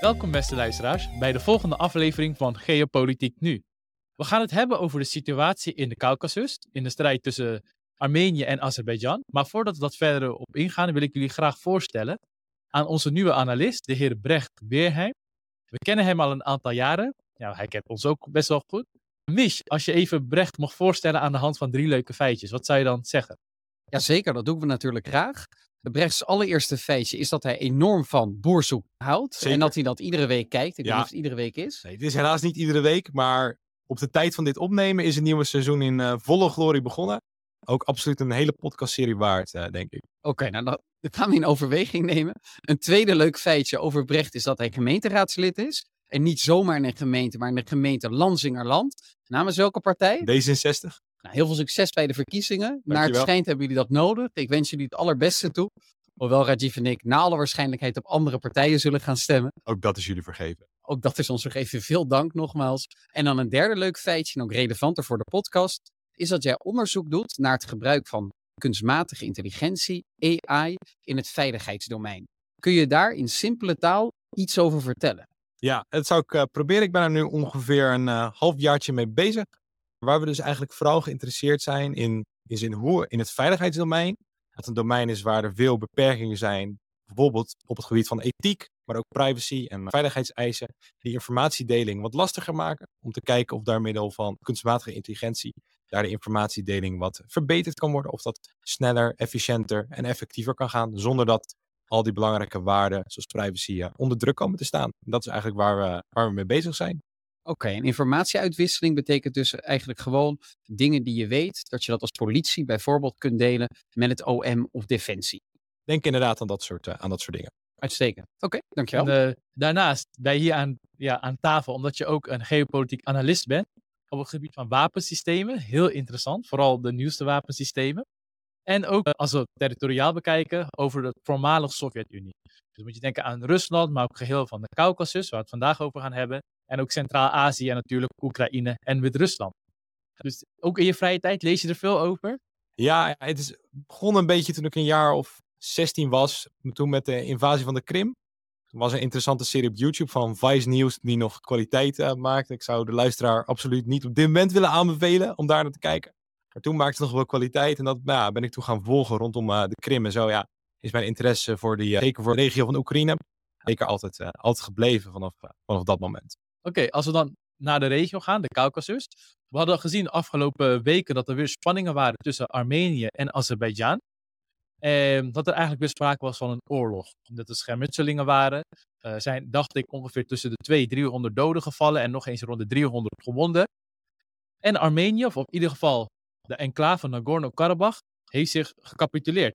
Welkom beste luisteraars bij de volgende aflevering van Geopolitiek Nu. We gaan het hebben over de situatie in de Caucasus, in de strijd tussen Armenië en Azerbeidzjan. Maar voordat we dat verder op ingaan, wil ik jullie graag voorstellen aan onze nieuwe analist, de heer Brecht Weerheim. We kennen hem al een aantal jaren. Ja, hij kent ons ook best wel goed. Mich, als je even Brecht mocht voorstellen aan de hand van drie leuke feitjes, wat zou je dan zeggen? Jazeker, dat doen we natuurlijk graag. Brechts allereerste feitje is dat hij enorm van boerzoek houdt. Zeker. En dat hij dat iedere week kijkt. Ik Ja. weet niet of het iedere week is. Nee, het is helaas niet iedere week, maar op de tijd van dit opnemen is het nieuwe seizoen in eh, volle glorie begonnen. Ook absoluut een hele podcastserie waard, eh, denk ik. Oké, nou dan gaan we in overweging nemen. Een tweede leuk feitje over Brecht is dat hij gemeenteraadslid is. En niet zomaar in een gemeente, maar in de gemeente Lansingerland. Namens welke partij? D66. Nou, heel veel succes bij de verkiezingen. Naar het Dankjewel. schijnt hebben jullie dat nodig. Ik wens jullie het allerbeste toe. Hoewel Rajiv en ik na alle waarschijnlijkheid op andere partijen zullen gaan stemmen. Ook dat is jullie vergeven. Ook dat is ons nog even veel dank nogmaals. En dan een derde leuk feitje, en ook relevanter voor de podcast, is dat jij onderzoek doet naar het gebruik van kunstmatige intelligentie, AI, in het veiligheidsdomein. Kun je daar in simpele taal iets over vertellen? Ja, dat zou ik eh, proberen. Ik ben er nu ongeveer een eh, halfjaartje mee bezig. Waar we dus eigenlijk vooral geïnteresseerd zijn in, is in hoe in het veiligheidsdomein, dat een domein is waar er veel beperkingen zijn, bijvoorbeeld op het gebied van ethiek, maar ook privacy en veiligheidseisen, die informatiedeling wat lastiger maken. Om te kijken of daar middel van kunstmatige intelligentie daar de informatiedeling wat verbeterd kan worden. Of dat sneller, efficiënter en effectiever kan gaan, zonder dat al die belangrijke waarden, zoals privacy, eh, onder druk komen te staan. Dat is eigenlijk waar we, waar we mee bezig zijn. Oké, en informatieuitwisseling betekent dus eigenlijk gewoon dingen die je weet, dat je dat als politie bijvoorbeeld kunt delen met het OM of Defensie. Denk inderdaad aan dat soort, eh, aan dat soort dingen. Uitstekend. Oké, dankjewel. En, eh, daarnaast ben je hier aan, ja, aan tafel omdat je ook een geopolitiek analist bent op het gebied van wapensystemen. Heel interessant, vooral de nieuwste wapensystemen. En ook eh, als we territoriaal bekijken over de voormalige Sovjet-Unie. Dus moet je denken aan Rusland, maar ook geheel van de Caucasus, waar we het vandaag over gaan hebben. En ook Centraal-Azië en natuurlijk Oekraïne en Wit-Rusland. Dus ook in je vrije tijd lees je er veel over. Ja, ja, het is begon een beetje toen ik een jaar of 16 was. Toen met de invasie van de Krim. Er was een interessante serie op YouTube van Vice News die nog kwaliteit eh, maakte. Ik zou de luisteraar absoluut niet op dit moment willen aanbevelen om daar naar te kijken. Maar toen maakte ze nog wel kwaliteit en dat nou, ben ik toen gaan volgen rondom eh, de Krim en zo. Ja, is mijn interesse voor die, eh, zeker voor de regio van Oekraïne, zeker altijd, eh, altijd gebleven vanaf, vanaf dat moment. Oké, als we dan naar de regio gaan, de Caucasus. We hadden gezien de afgelopen weken dat er weer spanningen waren tussen Armenië en Azerbeidzjan. En dat er eigenlijk weer sprake was van een oorlog. Dat er schermutselingen waren. Zijn, dacht ik, ongeveer tussen de 200 300 doden gevallen en nog eens rond de 300 gewonden. En Armenië, of in ieder geval de enclave Nagorno-Karabakh, heeft zich gecapituleerd.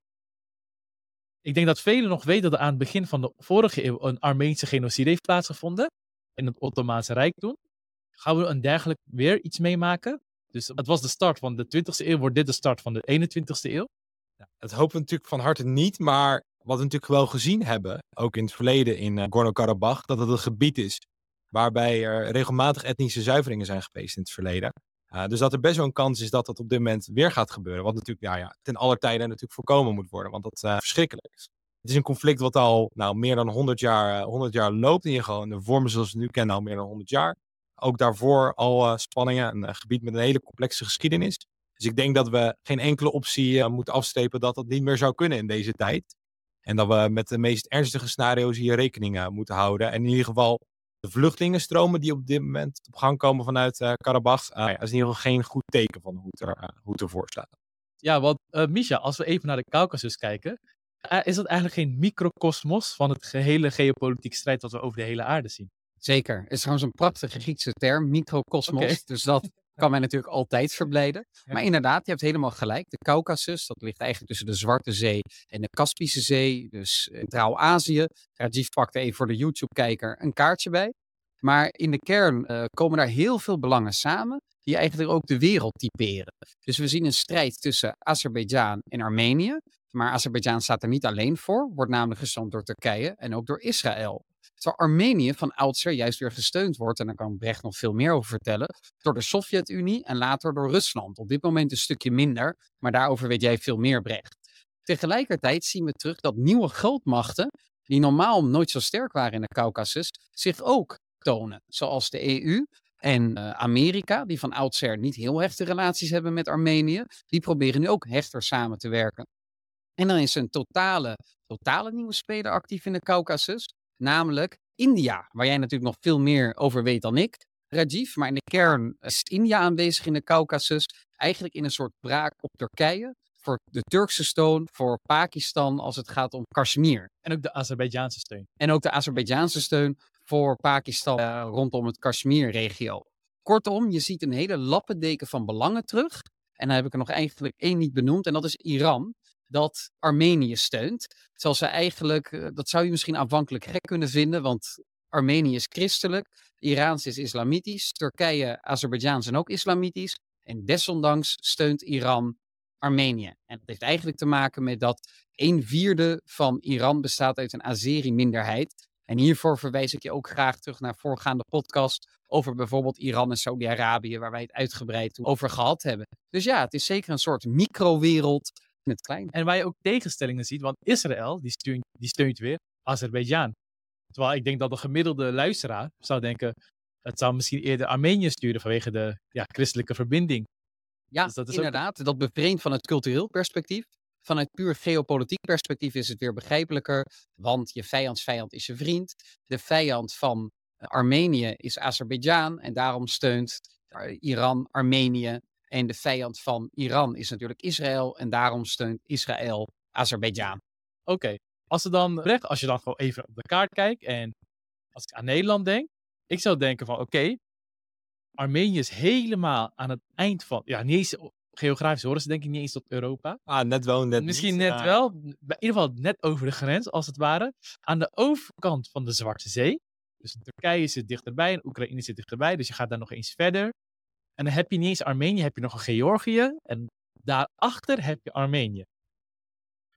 Ik denk dat velen nog weten dat er aan het begin van de vorige eeuw een Armeense genocide heeft plaatsgevonden. In het Ottomaanse Rijk toen. Gaan we een dergelijk weer iets meemaken? Dus het was de start van de 20e eeuw, wordt dit de start van de 21e eeuw? Dat hopen we natuurlijk van harte niet, maar wat we natuurlijk wel gezien hebben, ook in het verleden in uh, Gorno-Karabakh, dat het een gebied is waarbij er regelmatig etnische zuiveringen zijn geweest in het verleden. Uh, dus dat er best wel een kans is dat dat op dit moment weer gaat gebeuren. Wat natuurlijk ja, ja, ten aller tijde natuurlijk voorkomen moet worden, want dat uh, verschrikkelijk is. Het is een conflict wat al nou, meer dan 100 jaar, 100 jaar loopt in de vormen zoals we nu kennen al meer dan 100 jaar. Ook daarvoor al spanningen, een gebied met een hele complexe geschiedenis. Dus ik denk dat we geen enkele optie moeten afstrepen dat dat niet meer zou kunnen in deze tijd. En dat we met de meest ernstige scenario's hier rekening moeten houden. En in ieder geval de vluchtelingenstromen die op dit moment op gang komen vanuit uh, Karabach, uh, ja, is in ieder geval geen goed teken van hoe het, er, hoe het ervoor staat. Ja, want uh, Misha, als we even naar de Caucasus kijken, eh, is dat eigenlijk geen microcosmos van het gehele geopolitieke strijd wat we over de hele aarde zien? Zeker. Het is trouwens een prachtige Griekse term, microcosmos. Okay. Dus dat kan mij natuurlijk altijd verblijden. Ja. Maar inderdaad, je hebt helemaal gelijk. De Caucasus, dat ligt eigenlijk tussen de Zwarte Zee en de Kaspische Zee. Dus Centraal-Azië. Rajiv pakte even voor de YouTube-kijker een kaartje bij. Maar in de kern uh, komen daar heel veel belangen samen, die eigenlijk ook de wereld typeren. Dus we zien een strijd tussen Azerbeidzjan en Armenië. Maar Azerbeidzjan staat er niet alleen voor, wordt namelijk gesteund door Turkije en ook door Israël. Terwijl Armenië van oudsher juist weer gesteund wordt, en daar kan Brecht nog veel meer over vertellen, door de Sovjet-Unie en later door Rusland. Op dit moment een stukje minder, maar daarover weet jij veel meer, Brecht. Tegelijkertijd zien we terug dat nieuwe grootmachten, die normaal nooit zo sterk waren in de Caucasus, zich ook tonen. Zoals de EU en uh, Amerika, die van oudsher niet heel hechte relaties hebben met Armenië, die proberen nu ook hechter samen te werken. En dan is een totale, totale nieuwe speler actief in de Caucasus, namelijk India, waar jij natuurlijk nog veel meer over weet dan ik. Rajiv, maar in de kern is India aanwezig in de Caucasus, eigenlijk in een soort braak op Turkije, voor de Turkse steun, voor Pakistan als het gaat om Kashmir. En ook de Azerbeidjaanse steun. En ook de Azerbeidjaanse steun voor Pakistan uh, rondom het Kashmir-regio. Kortom, je ziet een hele lappendeken van belangen terug. En dan heb ik er nog eigenlijk één niet benoemd, en dat is Iran, dat Armenië steunt. Terwijl ze eigenlijk, uh, dat zou je misschien aanvankelijk gek kunnen vinden, want Armenië is christelijk, Iraans is islamitisch, Turkije, Azerbeidzjan zijn ook islamitisch. En desondanks steunt Iran Armenië. En dat heeft eigenlijk te maken met dat een vierde van Iran bestaat uit een Azeri-minderheid. En hiervoor verwijs ik je ook graag terug naar voorgaande podcast over bijvoorbeeld Iran en Saudi-Arabië, waar wij het uitgebreid over gehad hebben. Dus ja, het is zeker een soort microwereld het klein. En waar je ook tegenstellingen ziet, want Israël die steunt, die steunt weer Azerbeidzjan. Terwijl ik denk dat de gemiddelde luisteraar zou denken, het zou misschien eerder Armenië sturen vanwege de ja, christelijke verbinding. Ja, dus dat is inderdaad. Ook... Dat bevreemdt van het cultureel perspectief. Vanuit puur geopolitiek perspectief is het weer begrijpelijker, want je vijands vijand is je vriend. De vijand van eh, Armenië is Azerbeidzjan en daarom steunt eh, Iran Armenië. En de vijand van Iran is natuurlijk Israël en daarom steunt Israël Azerbeidzjan. Oké, als, dan, als je dan gewoon even op de kaart kijkt en als ik aan Nederland denk, ik zou denken van oké, Armenië is helemaal aan het eind van, ja, niet eens geografisch horen ze denk ik niet eens tot Europa. Ah, net wel, net Misschien net wel, in ieder geval net over de grens, als het ware. Aan de overkant van de Zwarte Zee. Dus Turkije zit dichterbij en Oekraïne zit dichterbij, dus je gaat daar nog eens verder. En dan heb je niet eens Armenië, heb je nog een Georgië. En daarachter heb je Armenië.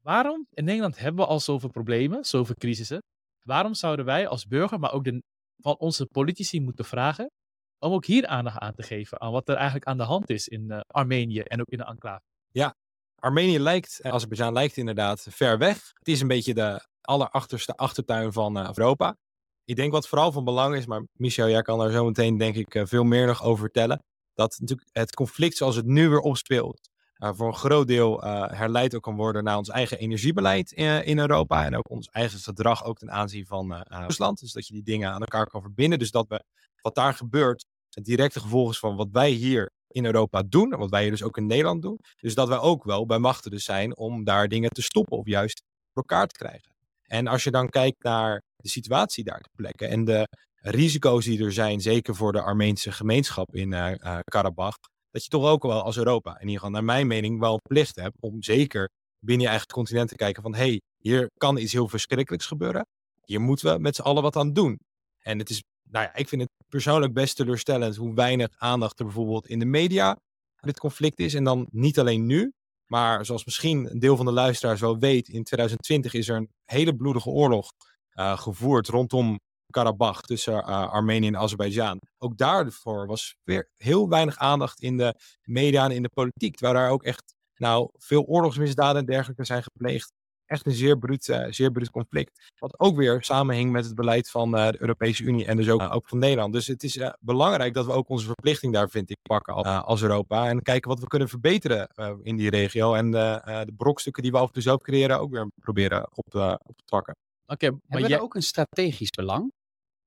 Waarom? In Nederland hebben we al zoveel problemen, zoveel crisissen. Waarom zouden wij als burger, maar ook de, van onze politici moeten vragen om ook hier aandacht aan te geven aan wat er eigenlijk aan de hand is in uh, Armenië en ook in de enclave. Ja, Armenië lijkt, uh, Azerbeidzjan lijkt inderdaad ver weg. Het is een beetje de allerachterste achtertuin van uh, Europa. Ik denk wat vooral van belang is, maar Michel, jij kan daar zo meteen denk ik veel meer nog over vertellen. Dat natuurlijk het conflict zoals het nu weer opspeelt, voor een groot deel herleid ook kan worden naar ons eigen energiebeleid in, in, Europa. En ook ons eigen gedrag ook ten aanzien van Rusland. Dus dat je die dingen aan elkaar kan verbinden. Dus dat we wat daar gebeurt, het directe gevolg is van wat wij hier in Europa doen. En wat wij hier dus ook in Nederland doen. Dus dat wij ook wel bij machten dus zijn om daar dingen te stoppen of juist voor elkaar te krijgen. En als je dan kijkt naar de situatie daar ter plekke en de risico's die er zijn, zeker voor de Armeense gemeenschap in uh, uh, Karabach, dat je toch ook wel als Europa, in ieder geval naar mijn mening, wel plicht hebt om zeker binnen je eigen continent te kijken van hé, hey, hier kan iets heel verschrikkelijks gebeuren. Hier moeten we met z'n allen wat aan doen. En het is nou ja, ik vind het persoonlijk best teleurstellend hoe weinig aandacht er bijvoorbeeld in de media aan dit conflict is. En dan niet alleen nu, maar zoals misschien een deel van de luisteraars wel weet, in 2020 is er een hele bloedige oorlog uh, gevoerd rondom Karabach tussen uh, Armenië en Azerbeidzjan. Ook daarvoor was weer heel weinig aandacht in de media en in de politiek. Terwijl daar ook echt nou, veel oorlogsmisdaden en dergelijke zijn gepleegd echt een zeer bruut, uh, zeer bruut conflict. Wat ook weer samenhing met het beleid van uh, de Europese Unie en dus ook, uh, ook van Nederland. Dus het is belangrijk dat we ook onze verplichting daar, vind ik, pakken als Europa. En kijken wat we kunnen verbeteren in die regio. En de brokstukken die we af en toe zelf creëren ook weer proberen op, op te pakken. Oké, okay, maar jij... ook een strategisch belang?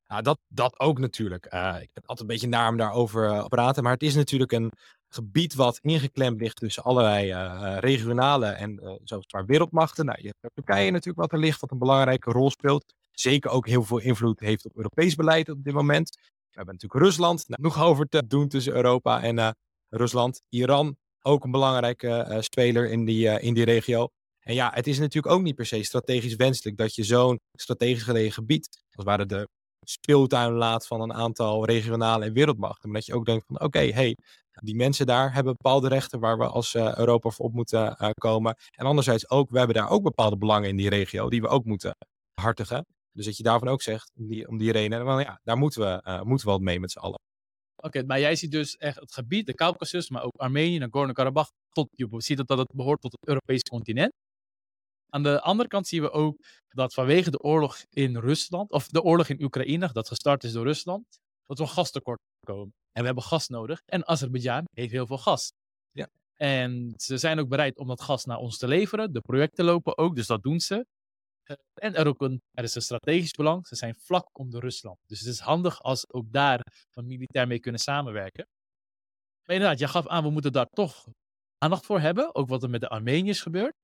Ja, dat, dat ook natuurlijk. ik ben altijd een beetje naar om daarover te praten. Maar het is natuurlijk een, gebied wat ingeklemd ligt tussen allerlei uh, regionale en zoals maar wereldmachten. Nou, je hebt Turkije natuurlijk wat er ligt, wat een belangrijke rol speelt. Zeker ook heel veel invloed heeft op Europees beleid op dit moment. We hebben natuurlijk Rusland, nou, nog over te doen tussen Europa en Rusland. Iran, ook een belangrijke speler in die, in die regio. En ja, het is natuurlijk ook niet per se strategisch wenselijk dat je zo'n strategisch gelegen gebied, als het ware de speeltuin laat van een aantal regionale en wereldmachten. Maar dat je ook denkt van oké, hey, die mensen daar hebben bepaalde rechten waar we als uh, Europa voor op moeten uh, komen. En anderzijds ook, we hebben daar ook bepaalde belangen in die regio die we ook moeten hartigen. Dus dat je daarvan ook zegt, om die, om die reden, well, ja, daar moeten we, uh, moeten we wat mee met z'n allen. Oké, maar jij ziet dus echt het gebied, de Caucasus, maar ook Armenië, Nagorno-Karabakh, tot, je ziet dat, dat het behoort tot het Europese continent. Aan de andere kant zien we ook dat vanwege de oorlog in Rusland, of de oorlog in Oekraïne, dat gestart is door Rusland, dat we een gastekort komen. En we hebben gas nodig. En Azerbeidzjan heeft heel veel gas. Ja. En ze zijn ook bereid om dat gas naar ons te leveren. De projecten lopen ook, dus dat doen ze. Eh, En er, ook een, er is een strategisch belang. Ze zijn vlak onder Rusland. Dus het is handig als ook daar we militair mee kunnen samenwerken. Maar inderdaad, jij gaf aan, we moeten daar toch aandacht voor hebben. Ook wat er met de Armeniërs gebeurt.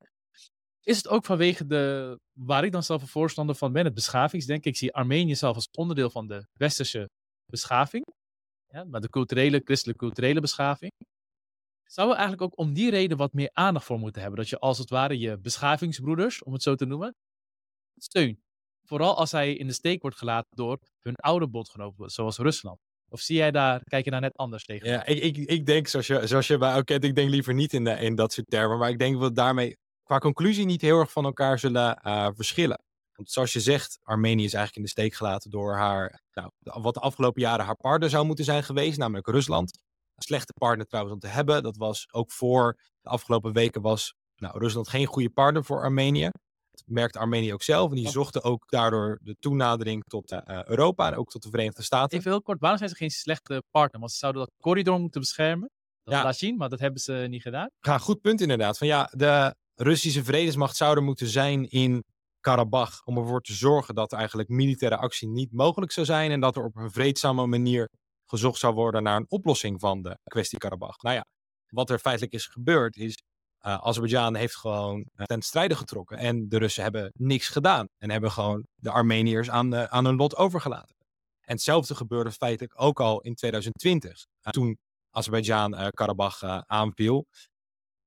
Is het ook vanwege de, waar ik dan zelf een voorstander van ben, het beschavingsdenken. Ik zie Armenië zelf als onderdeel van de westerse beschaving. Ja, maar de culturele, christelijke culturele beschaving. Zouden we eigenlijk ook om die reden wat meer aandacht voor moeten hebben? Dat je als het ware je beschavingsbroeders, om het zo te noemen, steunt. Vooral als hij in de steek wordt gelaten door hun oude bondgenoten, zoals Rusland. Of zie jij daar, kijk je daar net anders tegen? Ja, ik, ik, ik denk, zoals je, zoals je bij Oket, ik denk liever niet in, in dat soort termen. Maar ik denk dat daarmee qua conclusie niet heel erg van elkaar zullen eh, verschillen. Want zoals je zegt, Armenië is eigenlijk in de steek gelaten door haar, nou, wat de afgelopen jaren haar partner zou moeten zijn geweest, namelijk Rusland. Een slechte partner trouwens om te hebben. Dat was ook voor de afgelopen weken was nou, Rusland geen goede partner voor Armenië. Dat merkte Armenië ook zelf. En die zochten ook daardoor de toenadering tot eh, eh, Europa en ook tot de Verenigde Staten. Even heel kort, waarom zijn ze geen slechte partner? Want ze zouden dat corridor moeten beschermen. Dat Ja. laat zien, maar dat hebben ze niet gedaan. Ja, goed punt inderdaad. Van ja, de Russische vredesmacht zou er moeten zijn in Karabach. Om ervoor te zorgen dat eigenlijk militaire actie niet mogelijk zou zijn. En dat er op een vreedzame manier gezocht zou worden naar een oplossing van de kwestie Karabach. Nou ja, wat er feitelijk is gebeurd is. eh Azerbeidzjan heeft gewoon eh, ten strijde getrokken. En de Russen hebben niks gedaan. En hebben gewoon de Armeniërs aan, eh, aan hun lot overgelaten. En hetzelfde gebeurde feitelijk ook al in 2020. eh, toen Azerbeidzjan Karabach aanviel.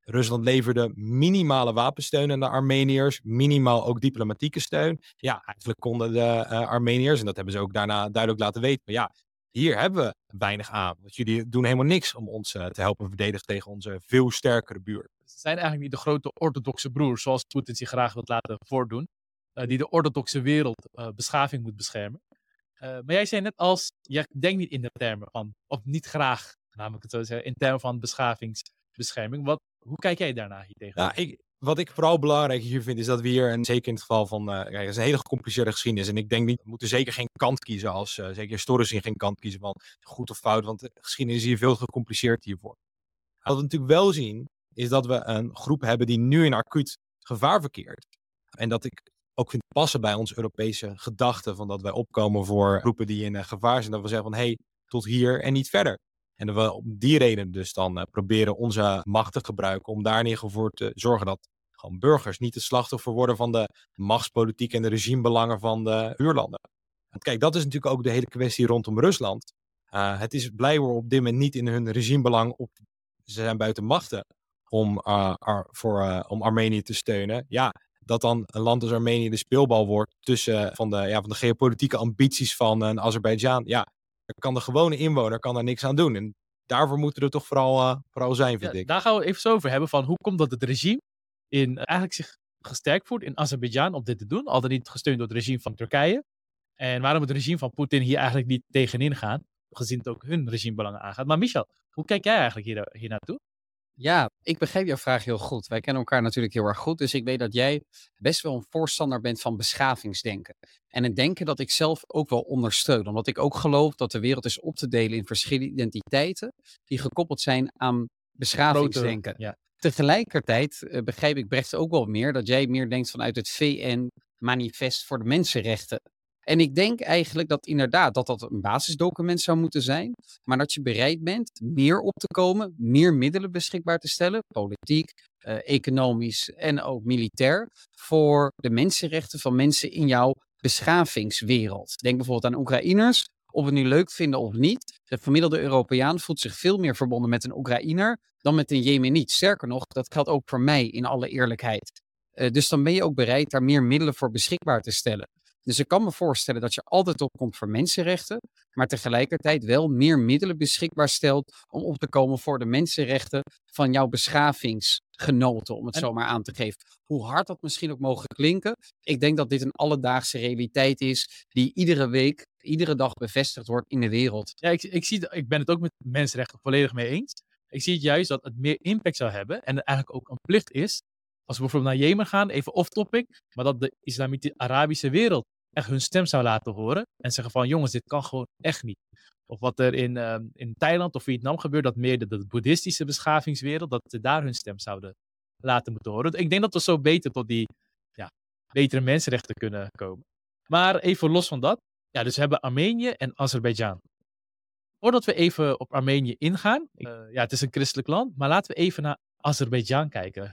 Rusland leverde minimale wapensteun aan de Armeniërs, minimaal ook diplomatieke steun. Ja, eigenlijk konden de eh, Armeniërs, en dat hebben ze ook daarna duidelijk laten weten, maar ja, hier hebben we weinig aan. Want jullie doen helemaal niks om ons eh, te helpen verdedigen tegen onze veel sterkere buurt. Ze zijn eigenlijk niet de grote orthodoxe broers, zoals Poetin zich graag wil laten voordoen. eh, die de orthodoxe wereld beschaving moet beschermen. Maar jij zei net als, je denkt niet in de termen van, of niet graag, namelijk het zo zeggen, in termen van beschavingsbescherming. Wat, hoe kijk jij daarna hier tegen? Nou, ik, wat ik vooral belangrijk hier vind, is dat we hier, en zeker in het geval van, eh kijk, het is een hele gecompliceerde geschiedenis. En ik denk niet, we moeten zeker geen kant kiezen, als eh, zeker historisch zien geen kant kiezen van goed of fout, want de geschiedenis is hier veel gecompliceerd hiervoor. Wat we natuurlijk wel zien, is dat we een groep hebben die nu in acuut gevaar verkeert. En dat ik ook vind passen bij onze Europese gedachte van dat wij opkomen voor groepen die in eh, gevaar zijn. Dat we zeggen van, hé, hey, tot hier en niet verder. En dat we om die reden dus dan eh, proberen onze macht te gebruiken om daar in voor te zorgen dat gewoon burgers niet het slachtoffer worden van de machtspolitiek en de regimebelangen van de buurlanden. Want kijk, dat is natuurlijk ook de hele kwestie rondom Rusland. Eh, het is blijkbaar op dit moment niet in hun regimebelang op. Ze zijn buiten machten om, eh, voor, om Armenië te steunen. Ja, dat dan een land als Armenië de speelbal wordt tussen van de, ja, van de geopolitieke ambities van een Azerbeidzjan. Ja, kan de gewone inwoner kan daar niks aan doen. En daarvoor moeten we er toch vooral, eh, vooral zijn, vind Ja, ik. daar gaan we even zo over hebben van hoe komt dat het regime in, eh, eigenlijk zich gesterkt voelt in Azerbeidzjan om dit te doen. Al dan niet gesteund door het regime van Turkije. En waarom het regime van Poetin hier eigenlijk niet tegenin gaat, gezien het ook hun regimebelangen aangaat. Maar Michel, hoe kijk jij eigenlijk hier, hier naartoe? Ja, ik begrijp jouw vraag heel goed. Wij kennen elkaar natuurlijk heel erg goed. Dus ik weet dat jij best wel een voorstander bent van beschavingsdenken. En een denken dat ik zelf ook wel ondersteun. Omdat ik ook geloof dat de wereld is op te delen in verschillende identiteiten. die gekoppeld zijn aan beschavingsdenken. ja. Tegelijkertijd eh, begrijp ik Brecht ook wel meer dat jij meer denkt vanuit het VN-manifest voor de mensenrechten. En ik denk eigenlijk dat inderdaad dat dat een basisdocument zou moeten zijn, maar dat je bereid bent meer op te komen, meer middelen beschikbaar te stellen, politiek, eh, economisch en ook militair, voor de mensenrechten van mensen in jouw beschavingswereld. Denk bijvoorbeeld aan Oekraïners. Of we het nu leuk vinden of niet, de gemiddelde Europeaan voelt zich veel meer verbonden met een Oekraïner dan met een Jemeniet. Sterker nog, dat geldt ook voor mij in alle eerlijkheid. Eh, dus dan ben je ook bereid daar meer middelen voor beschikbaar te stellen. Dus ik kan me voorstellen dat je altijd opkomt voor mensenrechten, maar tegelijkertijd wel meer middelen beschikbaar stelt om op te komen voor de mensenrechten van jouw beschavingsgenoten, om het En- zo maar aan te geven. Hoe hard dat misschien ook mogen klinken, ik denk dat dit een alledaagse realiteit is die iedere week, iedere dag bevestigd wordt in de wereld. Ja, ik, ik, zie, ik ben het ook met mensenrechten volledig mee eens. Ik zie het juist dat het meer impact zou hebben en het eigenlijk ook een plicht is als we bijvoorbeeld naar Jemen gaan, even off-topic, maar dat de islamitische Arabische wereld echt hun stem zou laten horen en zeggen van jongens, dit kan gewoon echt niet. Of wat er in, ehm, in Thailand of Vietnam gebeurt, dat meer de, de boeddhistische beschavingswereld, dat ze daar hun stem zouden laten moeten horen. Ik denk dat we zo beter tot die ja, betere mensenrechten kunnen komen. Maar even los van dat. Ja, dus we hebben Armenië en Azerbeidzjan. Voordat we even op Armenië ingaan. Uh, ja, het is een christelijk land. Maar laten we even naar Azerbeidzjan kijken.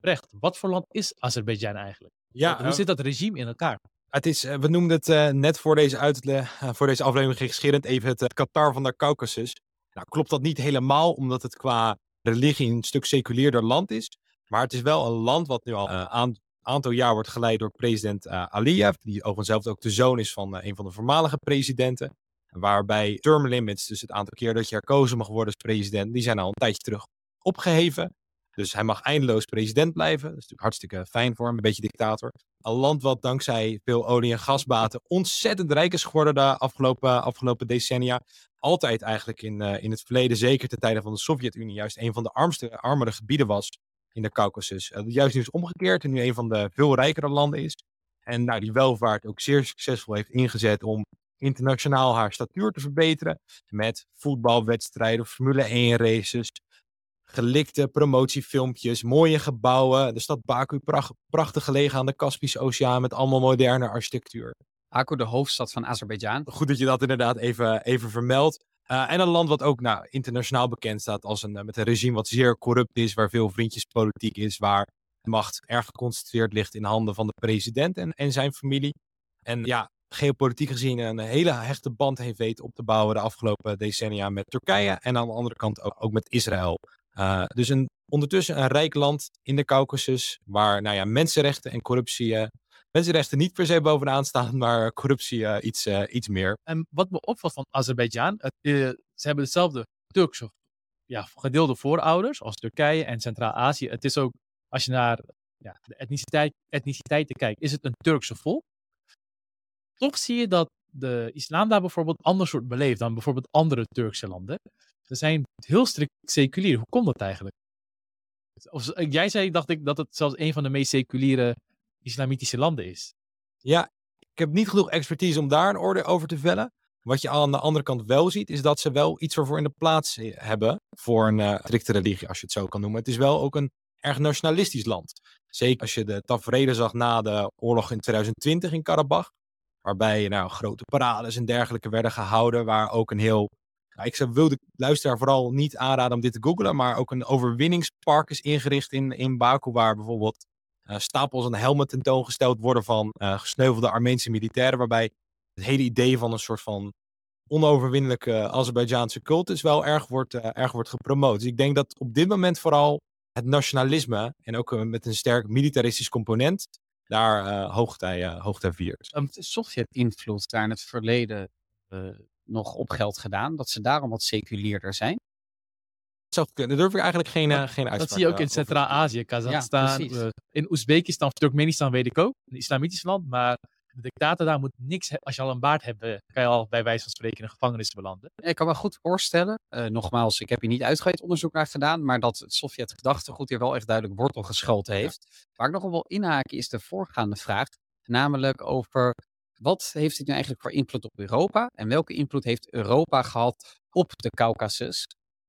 Brecht, wat voor land is Azerbeidzjan eigenlijk? Ja, Hoe uh, zit dat regime in elkaar? Het is, we noemden het net voor deze, uit, voor deze aflevering gekscherend even het Qatar van de Caucasus. Nou, klopt dat niet helemaal, omdat het qua religie een stuk seculierder land is. Maar het is wel een land wat nu al een aantal jaar wordt geleid door president Aliyev. Die overigens zelf ook de zoon is van een van de voormalige presidenten. Waarbij term limits, dus het aantal keer dat je herkozen mag worden als president, die zijn al een tijdje terug opgeheven. Dus hij mag eindeloos president blijven. Dat is natuurlijk hartstikke fijn voor hem, een beetje dictator. Een land wat dankzij veel olie- en gasbaten ontzettend rijk is geworden de afgelopen, afgelopen decennia. Altijd eigenlijk in, uh, in het verleden, zeker ten tijde van de Sovjet-Unie, juist een van de armste, armere gebieden was in de Caucasus. Uh, juist nu is omgekeerd en nu een van de veel rijkere landen is. En nou, die welvaart ook zeer succesvol heeft ingezet om internationaal haar statuur te verbeteren. Met voetbalwedstrijden, Formule 1 races, gelikte promotiefilmpjes, mooie gebouwen. De stad Baku, pracht, prachtig gelegen aan de Kaspische Oceaan met allemaal moderne architectuur. Baku, de hoofdstad van Azerbeidzjan. Goed dat je dat inderdaad even, even vermeldt. Uh, en een land wat ook nou, internationaal bekend staat als een, met een regime wat zeer corrupt is, waar veel vriendjespolitiek is, waar macht erg geconcentreerd ligt in handen van de president en, en zijn familie. En ja, geopolitiek gezien een hele hechte band heeft weten op te bouwen de afgelopen decennia met Turkije en aan de andere kant ook, ook met Israël. Uh, dus een, ondertussen een rijk land in de Caucasus waar nou ja, mensenrechten en corruptie, uh, mensenrechten niet per se bovenaan staan, maar corruptie uh, iets, iets meer. En wat me opvalt van Azerbeidzjan, ze hebben hetzelfde Turkse ja, gedeelde voorouders als Turkije en Centraal-Azië. Het is ook, als je naar ja, de etniciteit, etniciteiten kijkt, is het een Turkse volk toch zie je dat de islam daar bijvoorbeeld anders wordt beleefd dan bijvoorbeeld andere Turkse landen. Ze zijn heel strikt seculier. Hoe komt dat eigenlijk? Jij zei, dacht ik, dat het zelfs een van de meest seculiere islamitische landen is. Ja, ik heb niet genoeg expertise om daar een orde over te vellen. Wat je aan de andere kant wel ziet, is dat ze wel iets ervoor in de plaats hebben voor een uh, strikte religie, als je het zo kan noemen. Het is wel ook een erg nationalistisch land. Zeker als je de tafereelen zag na de oorlog in 2020 in Karabach. Waarbij nou, grote parades en dergelijke werden gehouden. Waar ook een heel. Nou, ik wil de luisteraar vooral niet aanraden om dit te googlen. Maar ook een overwinningspark is ingericht in, in Baku. Waar bijvoorbeeld uh, stapels en helmen tentoongesteld worden van uh, gesneuvelde Armeense militairen. Waarbij het hele idee van een soort van onoverwinnelijke Azerbeidzjaanse cultus wel erg wordt, uh, erg wordt gepromoot. Dus ik denk dat op dit moment vooral het nationalisme en ook met een sterk militaristisch component daar hoogtij, hoogtij viert. Um, Sovjet-invloed daar in het verleden nog op geld gedaan, dat ze daarom wat seculierder zijn? Zou kunnen. Daar durf ik eigenlijk geen, uh, geen uitspraak Dat zie je ook in Centraal-Azië, Kazachstan, ja, in Oezbekistan of Turkmenistan weet ik ook, een islamitisch land, maar de dictator daar moet niks, als je al een baard hebt, kan je al bij wijze van spreken in een gevangenis belanden. Ik kan me goed voorstellen, uh, nogmaals, ik heb hier niet uitgebreid onderzoek naar gedaan, maar dat het Sovjet-gedachtegoed hier wel echt duidelijk wortel geschoten heeft. Ja. Waar ik nog wel inhaken is de voorgaande vraag, namelijk over wat heeft dit nu eigenlijk voor invloed op Europa en welke invloed heeft Europa gehad op de Caucasus?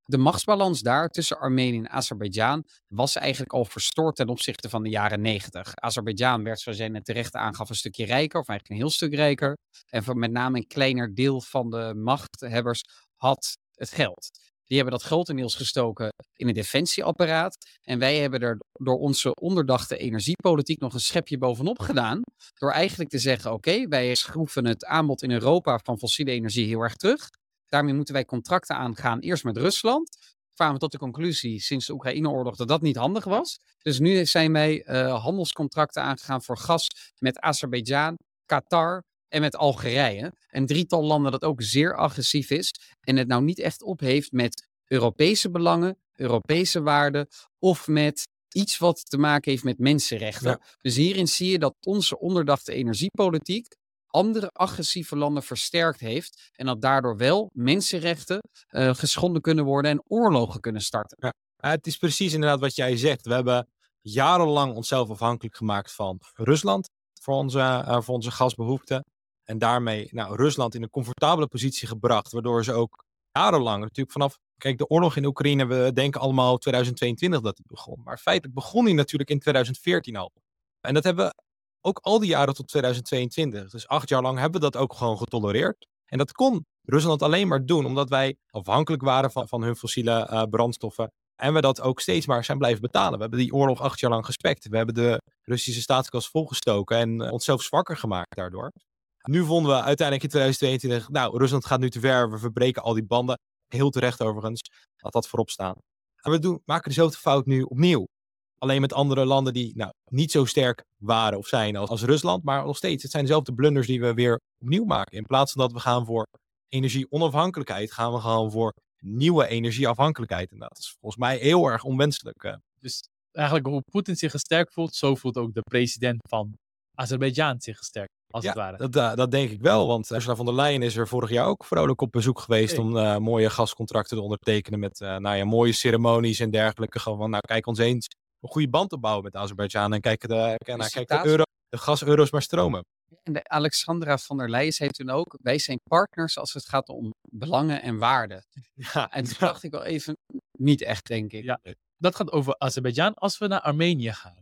de machtsbalans daar tussen Armenië en Azerbeidzjan was eigenlijk al verstoord ten opzichte van de jaren 90. Azerbeidzjan werd, zoals jij net terecht aangaf, een stukje rijker, of eigenlijk een heel stuk rijker. En met name een kleiner deel van de machthebbers had het geld. Die hebben dat grotendeels gestoken in het defensieapparaat. En wij hebben er door onze onderdachte energiepolitiek nog een schepje bovenop gedaan. Door eigenlijk te zeggen: oké, wij schroeven het aanbod in Europa van fossiele energie heel erg terug. Daarmee moeten wij contracten aangaan, eerst met Rusland. Kwamen we tot de conclusie sinds de Oekraïne-oorlog dat dat niet handig was. Dus nu zijn wij uh, handelscontracten aangegaan voor gas met Azerbeidzjan, Qatar en met Algerije. Een drietal landen dat ook zeer agressief is en het nou niet echt op heeft met Europese belangen, Europese waarden of met iets wat te maken heeft met mensenrechten. Ja. Dus hierin zie je dat onze onderdachte energiepolitiek andere agressieve landen versterkt heeft. En dat daardoor wel mensenrechten uh, geschonden kunnen worden en oorlogen kunnen starten. Ja. het is precies inderdaad wat jij zegt. We hebben jarenlang onszelf afhankelijk gemaakt van Rusland voor onze, uh, voor onze gasbehoeften. En daarmee nou, Rusland in een comfortabele positie gebracht, waardoor ze ook jarenlang, natuurlijk vanaf, kijk, de oorlog in Oekraïne, we denken allemaal 2022 dat het begon. Maar feitelijk begon die natuurlijk in 2014 al. En dat hebben we ook al die jaren tot 2022. Dus acht jaar lang hebben we dat ook gewoon getolereerd. En dat kon Rusland alleen maar doen omdat wij afhankelijk waren van, van hun fossiele uh, brandstoffen. En we dat ook steeds maar zijn blijven betalen. We hebben die oorlog acht jaar lang gespekt. We hebben de Russische staatskas volgestoken en uh, onszelf zwakker gemaakt daardoor. Nu vonden we uiteindelijk in 2022, nou, Rusland gaat nu te ver. We verbreken al die banden. Heel terecht overigens. Laat dat voorop staan. En we doen, maken dezelfde fout nu opnieuw. Alleen met andere landen die nou, niet zo sterk waren of zijn als, als Rusland. Maar nog steeds, het zijn dezelfde blunders die we weer opnieuw maken. In plaats van dat we gaan voor energie-onafhankelijkheid, gaan we gewoon voor nieuwe energieafhankelijkheid. En dat is volgens mij heel erg onwenselijk. Eh. Dus eigenlijk hoe Poetin zich gesterkt voelt, zo voelt ook de president van Azerbeidzjan zich gesterkt. Als ja, het ware. Dat, uh, dat denk ik wel. Want Ursula von der Leyen is er vorig jaar ook vrolijk op bezoek geweest om uh, mooie gascontracten te ondertekenen met nou ja, mooie ceremonies en dergelijke. Gewoon van, nou kijk ons eens een goede band te bouwen met Azerbeidzjan en kijken de, nou, kijk de, euro, de gas-euro's maar stromen. En de Alexandra van der Leyen zei toen ook, wij zijn partners als het gaat om belangen en waarden. Ja, en toen dacht ik wel even, niet echt denk ik. Ja, dat gaat over Azerbeidzjan. Als we naar Armenië gaan.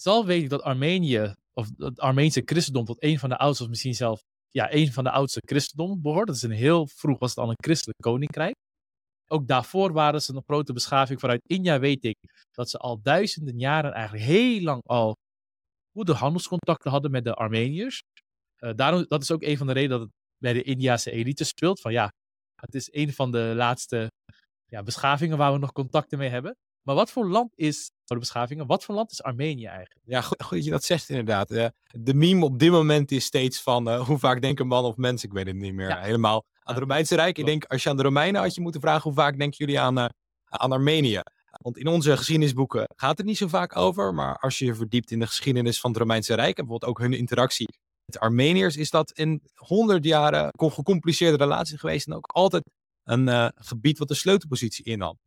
Zal weet ik dat Armenië, of het Armeense christendom tot een van de oudste, of misschien zelf ja, een van de oudste christendom behoort. Dat is een heel vroeg was het al een christelijk koninkrijk. Ook daarvoor waren ze een grote beschaving. Vanuit India weet ik dat ze al duizenden jaren eigenlijk heel lang al goede handelscontacten hadden met de Armeniërs. Uh, daarom, dat is ook een van de redenen dat het bij de Indiase elite speelt. Van ja, het is een van de laatste ja, beschavingen waar we nog contacten mee hebben. Maar wat voor land is, voor de beschavingen, wat voor land is Armenië eigenlijk? Ja, goed, goed dat je dat zegt inderdaad. Uh, de meme op dit moment is steeds van uh, hoe vaak denken man of mens, ik weet het niet meer ja. helemaal, aan het Romeinse Rijk. Ik denk, als je aan de Romeinen had je moeten vragen, hoe vaak denken jullie aan, uh, aan Armenië? Want in onze geschiedenisboeken gaat het niet zo vaak over. Maar als je je verdiept in de geschiedenis van het Romeinse Rijk. En bijvoorbeeld ook hun interactie met de Armeniërs. Is dat in honderd jaren een gecompliceerde relatie geweest. En ook altijd een gebied wat de sleutelpositie innam.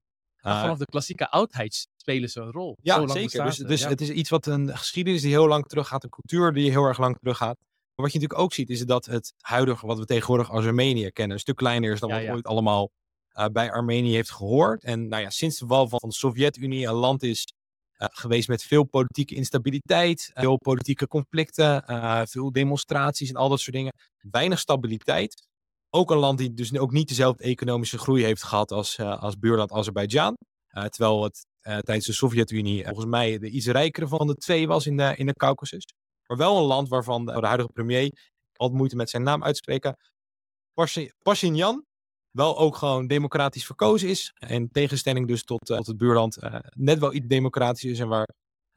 Uh, vanaf de klassieke oudheid spelen ze een rol. Ja, zeker. Dus, dus ja. het is iets wat een geschiedenis die heel lang teruggaat. Een cultuur die heel erg lang teruggaat. Maar wat je natuurlijk ook ziet, is dat het huidige, wat we tegenwoordig als Armenië kennen, een stuk kleiner is dan ja, wat ja. ooit allemaal uh, bij Armenië heeft gehoord. En nou ja, sinds de val van de Sovjet-Unie een land is uh, geweest met veel politieke instabiliteit, veel politieke conflicten, uh, veel demonstraties en al dat soort dingen. Weinig stabiliteit. Ook een land die dus ook niet dezelfde economische groei heeft gehad als, als buurland Azerbeidzjan. terwijl het tijdens de Sovjet-Unie volgens mij de iets rijkere van de twee was in de, in de Caucasus. Maar wel een land waarvan de, de huidige premier, altijd moeite met zijn naam uitspreken, Pashinyan, wel ook gewoon democratisch verkozen is. In tegenstelling dus tot, uh, tot het buurland uh, net wel iets democratisch is en waar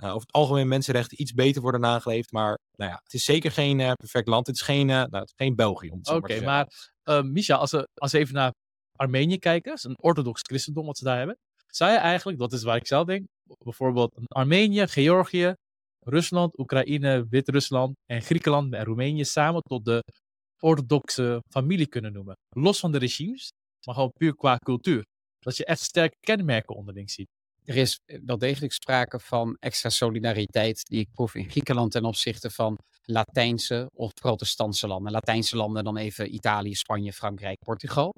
uh, over het algemeen mensenrechten iets beter worden nageleefd. Maar nou ja, het is zeker geen perfect land. Het is geen, nou, het is geen België. Oké, okay, maar, maar Misha, als we, als we even naar Armenië kijken, een orthodox christendom wat ze daar hebben. Zou je eigenlijk, dat is waar ik zelf denk, bijvoorbeeld Armenië, Georgië, Rusland, Oekraïne, Wit-Rusland en Griekenland en Roemenië samen tot de orthodoxe familie kunnen noemen. Los van de regimes, maar gewoon puur qua cultuur. Dat je echt sterke kenmerken onderling ziet. Er is wel degelijk sprake van extra solidariteit die ik proef in Griekenland ten opzichte van Latijnse of protestantse landen. Latijnse landen dan even Italië, Spanje, Frankrijk, Portugal.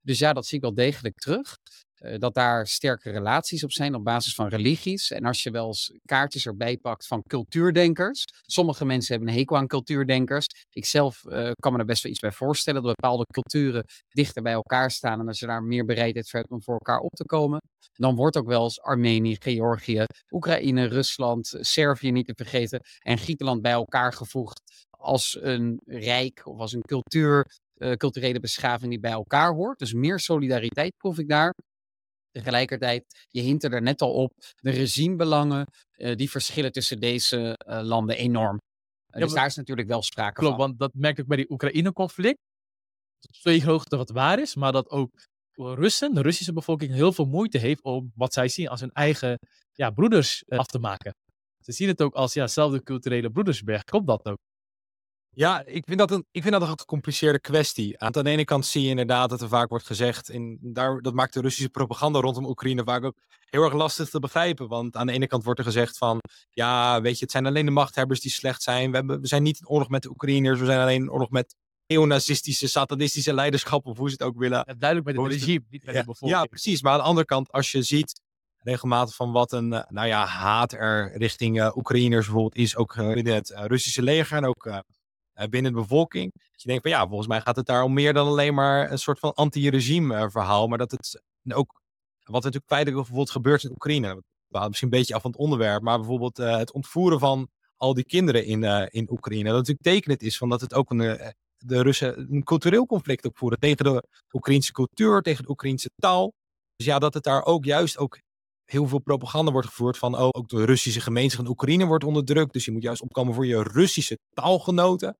Dus ja, dat zie ik wel degelijk terug. Uh, dat daar sterke relaties op zijn op basis van religies. En als je wel eens kaartjes erbij pakt van cultuurdenkers. Sommige mensen hebben een hekel aan cultuurdenkers. Ik zelf uh, kan me er best wel iets bij voorstellen. Dat bepaalde culturen dichter bij elkaar staan. En als je daar meer bereidheid voor om voor elkaar op te komen. Dan wordt ook wel eens Armenië, Georgië, Oekraïne, Rusland, Servië niet te vergeten. En Griekenland bij elkaar gevoegd als een rijk of als een cultuur uh, culturele beschaving die bij elkaar hoort. Dus meer solidariteit proef ik daar. Tegelijkertijd, je hint er net al op, de regimebelangen, uh, die verschillen tussen deze uh, landen enorm. Ja, dus daar is natuurlijk wel sprake klopt, van. want dat merk ik bij die Oekraïne-conflict. Twee hoogte wat waar is, maar dat ook Russen, de Russische bevolking, heel veel moeite heeft om wat zij zien als hun eigen ja, broeders af te maken. Ze zien het ook als ja, culturele broedersberg. Klopt dat ook? Ja, ik vind, dat een, ik vind dat een gecompliceerde kwestie. Aan de ene kant zie je inderdaad dat er vaak wordt gezegd, en daar, dat maakt de Russische propaganda rondom Oekraïne vaak ook heel erg lastig te begrijpen. Want aan de ene kant wordt er gezegd van, ja, weet je, het zijn alleen de machthebbers die slecht zijn. We, hebben, we zijn niet in oorlog met de Oekraïners, we zijn alleen in oorlog met neonazistische, satanistische leiderschap, of hoe ze het ook willen. Ja, duidelijk met het regime, niet met ja, de bevolking. Ja, precies. Maar aan de andere kant, als je ziet regelmatig van wat een, eh, nou ja, haat er richting uh, Oekraïners bijvoorbeeld is, ook uh, binnen het Russische leger en ook binnen de bevolking. Dat je denkt van ja, volgens mij gaat het daar om meer dan alleen maar een soort van anti-regime verhaal, maar dat het ook, wat natuurlijk feitelijk bijvoorbeeld gebeurt in Oekraïne, we misschien een beetje af van het onderwerp, maar bijvoorbeeld het ontvoeren van al die kinderen in, in Oekraïne. Dat natuurlijk tekenend is van dat het ook een, de Russen een cultureel conflict opvoeren tegen de Oekraïnse cultuur, tegen de Oekraïnse taal. Dus ja, dat het daar ook juist ook heel veel propaganda wordt gevoerd van oh, ook de Russische gemeenschap in Oekraïne wordt onderdrukt. Dus je moet juist opkomen voor je Russische taalgenoten.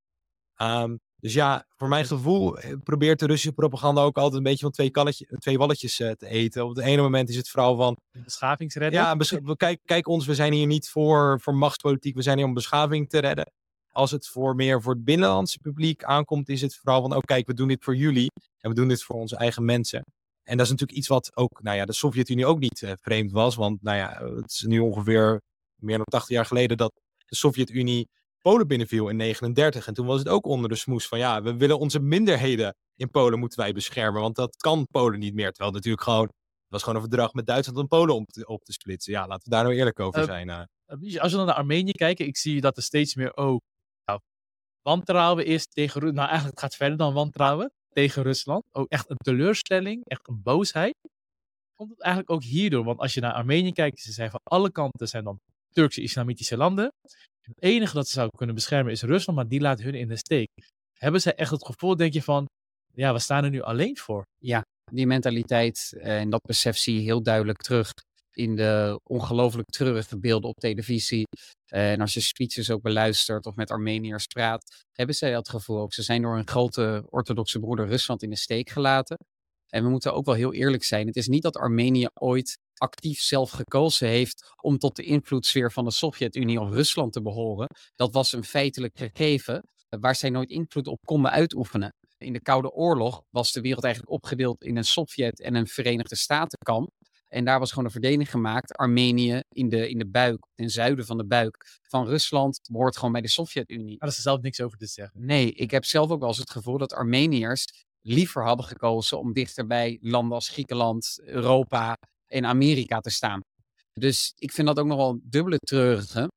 Um, dus ja, voor mijn gevoel eh, probeert de Russische propaganda ook altijd een beetje van twee, twee walletjes uh, te eten. Op het ene moment is het vooral van... Beschavingsredden? Ja, besch kijk, kijk ons, we zijn hier niet voor, voor machtspolitiek, we zijn hier om beschaving te redden. Als het voor meer voor het binnenlandse publiek aankomt, is het vooral van, oh kijk, we doen dit voor jullie. En we doen dit voor onze eigen mensen. En dat is natuurlijk iets wat ook, nou ja, de Sovjet-Unie ook niet uh, vreemd was. Want, nou ja, het is nu ongeveer meer dan 80 jaar geleden dat de Sovjet-Unie Polen binnenviel in 39. En toen was het ook onder de smoes van, ja, we willen onze minderheden in Polen moeten wij beschermen. Want dat kan Polen niet meer. Terwijl natuurlijk gewoon, het was gewoon een verdrag met Duitsland om Polen op te, op te splitsen. Ja, laten we daar nou eerlijk over uh, zijn. Uh. Als we dan naar Armenië kijken, ik zie dat er steeds meer ook wantrouwen is tegen Rusland. Nou, eigenlijk gaat het verder dan wantrouwen tegen Rusland. Ook echt een teleurstelling, echt een boosheid. Komt het eigenlijk ook hierdoor? Want als je naar Armenië kijkt, ze zijn van alle kanten zijn dan Turkse islamitische landen. Het enige dat ze zouden kunnen beschermen is Rusland, maar die laat hun in de steek. Hebben ze echt het gevoel, denk je van, ja, we staan er nu alleen voor? Ja, die mentaliteit en dat besef zie je heel duidelijk terug in de ongelooflijk treurige beelden op televisie. En als je speeches ook beluistert of met Armeniërs praat, hebben zij dat gevoel ook. Ze zijn door een grote orthodoxe broeder Rusland in de steek gelaten. En we moeten ook wel heel eerlijk zijn. Het is niet dat Armenië ooit actief zelf gekozen heeft om tot de invloedssfeer van de Sovjet-Unie of Rusland te behoren. Dat was een feitelijk gegeven waar zij nooit invloed op konden uitoefenen. In de Koude Oorlog was de wereld eigenlijk opgedeeld in een Sovjet- en een Verenigde Statenkamp. En daar was gewoon een verdeling gemaakt. Armenië in de, in de buik, ten zuiden van de buik van Rusland, behoort gewoon bij de Sovjet-Unie. Daar is er zelf niks over te zeggen. Nee, ik heb zelf ook wel eens het gevoel dat Armeniërs liever hadden gekozen om dichter bij landen als Griekenland, Europa en Amerika te staan. Dus ik vind dat ook nog wel een dubbele treurige.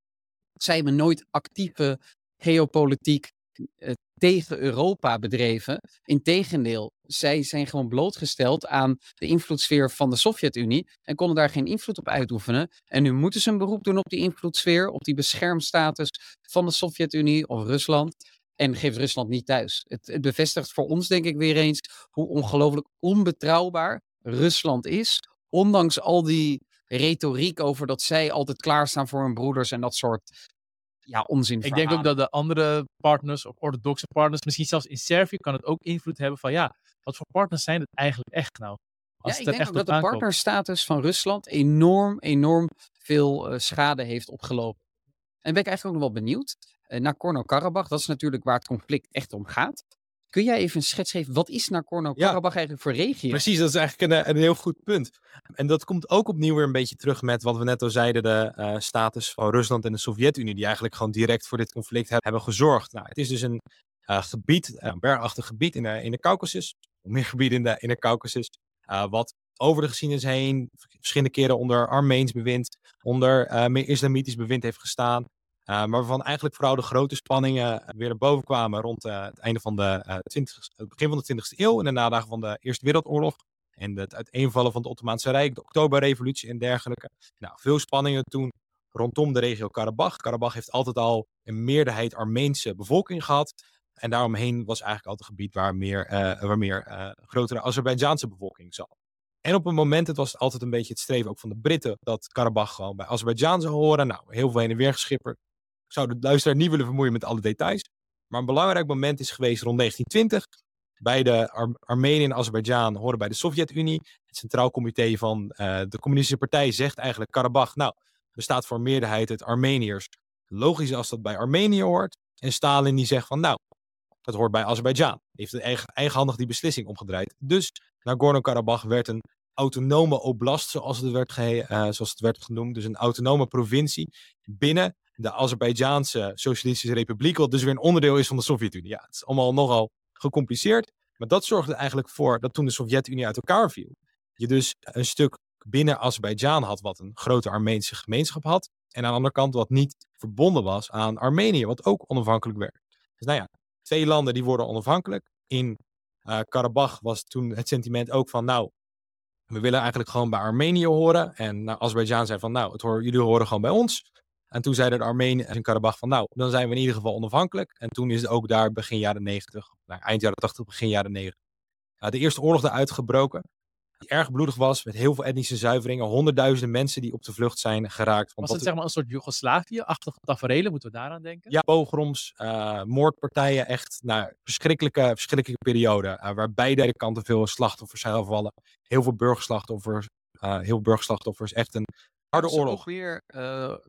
Zij hebben nooit actieve geopolitiek eh, tegen Europa bedreven. Integendeel, zij zijn gewoon blootgesteld aan de invloedssfeer van de Sovjet-Unie en konden daar geen invloed op uitoefenen. En nu moeten ze een beroep doen op die invloedssfeer, op die beschermstatus van de Sovjet-Unie of Rusland. En geeft Rusland niet thuis. Het, het bevestigt voor ons, denk ik, weer eens hoe ongelooflijk onbetrouwbaar Rusland is. Ondanks al die retoriek over dat zij altijd klaarstaan voor hun broeders en dat soort ja, onzin. Ik denk ook dat de andere partners, of orthodoxe partners, misschien zelfs in Servië, kan het ook invloed hebben van ja, wat voor partners zijn het eigenlijk echt nou? Als ja, ik denk ook dat de partnerstatus van Rusland enorm, enorm veel uh, schade heeft opgelopen. En ben ik eigenlijk ook nog wel benieuwd. Uh, Nagorno-Karabakh, dat is natuurlijk waar het conflict echt om gaat. Kun jij even een schets geven, wat is Nagorno-Karabakh eigenlijk voor regio? Precies, dat is eigenlijk een, een, heel goed punt. En dat komt ook opnieuw weer een beetje terug met wat we net al zeiden, de uh, status van Rusland en de Sovjet-Unie, die eigenlijk gewoon direct voor dit conflict hebben gezorgd. Nou, het is dus een uh, gebied, een bergachtig gebied in de, in de Caucasus, meer gebieden in de, in de Caucasus, uh, wat over de geschiedenis heen verschillende keren onder Armeens bewind, onder meer islamitisch bewind heeft gestaan. Uh, maar waarvan eigenlijk vooral de grote spanningen weer naar boven kwamen rond uh, het einde van de uh, 20, het begin van de 20e eeuw en de nadagen van de Eerste Wereldoorlog. En het uiteenvallen van het Ottomaanse Rijk, de Oktoberrevolutie en dergelijke. Nou, veel spanningen toen rondom de regio Karabach. Karabach heeft altijd al een meerderheid Armeense bevolking gehad. En daaromheen was eigenlijk altijd een gebied waar meer, waar meer grotere Azerbeidzjaanse bevolking zat. En op een moment, het was altijd een beetje het streven ook van de Britten, dat Karabach gewoon bij Azerbeidzjan zou horen. Nou, heel veel heen en weer geschipperd zou de luisteraar niet willen vermoeien met alle details. Maar een belangrijk moment is geweest rond 1920. Beide Ar Armenië en Azerbeidzjan horen bij de Sovjet-Unie. Het Centraal Comité van uh, de Communistische Partij zegt eigenlijk Karabach, nou, bestaat voor meerderheid uit Armeniërs. Logisch als dat bij Armenië hoort. En Stalin die zegt van nou, dat hoort bij Azerbeidzjan. Heeft eigen, eigenhandig die beslissing omgedraaid. Dus Nagorno-Karabakh werd een autonome oblast, zoals het, werd ge, uh, zoals het werd genoemd. Dus een autonome provincie binnen de Azerbeidzaanse Socialistische Republiek, wat dus weer een onderdeel is van de Sovjet-Unie. Ja, het is allemaal nogal gecompliceerd. Maar dat zorgde eigenlijk voor dat toen de Sovjet-Unie uit elkaar viel, je dus een stuk binnen Azerbeidzjan had wat een grote Armeense gemeenschap had. En aan de andere kant wat niet verbonden was aan Armenië, wat ook onafhankelijk werd. Dus nou ja, twee landen die worden onafhankelijk. In uh, Karabach was toen het sentiment ook van, nou, we willen eigenlijk gewoon bij Armenië horen. En nou, Azerbeidzjan zei van, nou, het hoor, jullie horen gewoon bij ons. En toen zeiden de Armeniërs in Karabach van, nou, dan zijn we in ieder geval onafhankelijk. En toen is het ook daar begin jaren 90, nou, eind jaren 80, begin jaren 90, uh, de eerste oorlog eruit gebroken die erg bloedig was, met heel veel etnische zuiveringen. Honderdduizenden mensen die op de vlucht zijn geraakt. Was het zeg maar een soort Joegoslavië-achtige tafereelen? Moeten we daaraan denken? Ja, pogroms, uh, moordpartijen, echt nou, verschrikkelijke, verschrikkelijke periode. Uh, waar beide kanten veel slachtoffers zijn gevallen. Heel veel burgerslachtoffers. Uh, heel veel burgerslachtoffers. Echt een harde oorlog. Ook weer,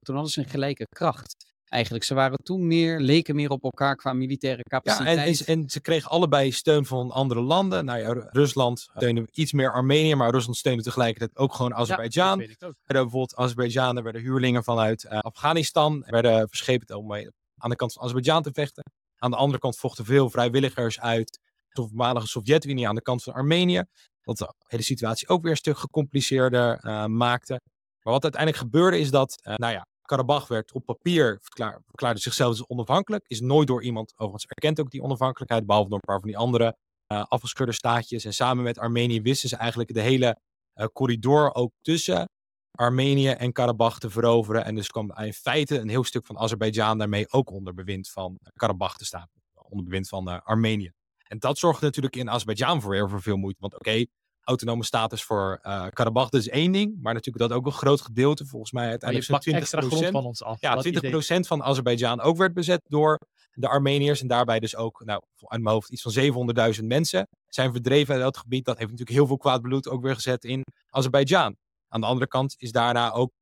toen hadden ze een gelijke kracht eigenlijk. Ze waren toen meer, leken meer op elkaar qua militaire capaciteit. Ja, en, en, ze kregen allebei steun van andere landen. Nou ja, Rusland steunde iets meer Armenië, maar Rusland steunde tegelijkertijd ook gewoon Azerbeidzjan. Ja, er bijvoorbeeld Azerbeidzjanen werden huurlingen vanuit uh, Afghanistan, werden verschepen om aan de kant van Azerbeidzjan te vechten. Aan de andere kant vochten veel vrijwilligers uit de voormalige Sovjet-Unie aan de kant van Armenië. Wat de hele situatie ook weer een stuk gecompliceerder uh, maakte. Maar wat uiteindelijk gebeurde is dat, uh, nou ja, Karabach werd op papier verklaar, verklaarde zichzelf dus onafhankelijk. Is nooit door iemand overigens erkend ook die onafhankelijkheid, behalve door een paar van die andere uh, afgescheurde staatjes. En samen met Armenië wisten ze eigenlijk de hele uh, corridor ook tussen Armenië en Karabach te veroveren. En dus kwam in feite een heel stuk van Azerbeidzjan daarmee ook onder bewind van Karabach te staan. Onder bewind van Armenië. En dat zorgde natuurlijk in Azerbeidzjan voor heel veel moeite. Want oké, autonome status voor uh, Karabach. Dat is één ding, maar natuurlijk dat ook een groot gedeelte, volgens mij uiteindelijk zo'n 20 extra van ons af. Ja, 20 procent van Azerbeidzjan ook werd bezet door de Armeniërs en daarbij dus ook, nou, uit mijn hoofd, iets van 700.000 mensen zijn verdreven uit dat gebied. Dat heeft natuurlijk heel veel kwaad bloed ook weer gezet in Azerbeidzjan. Aan de andere kant is daarna ook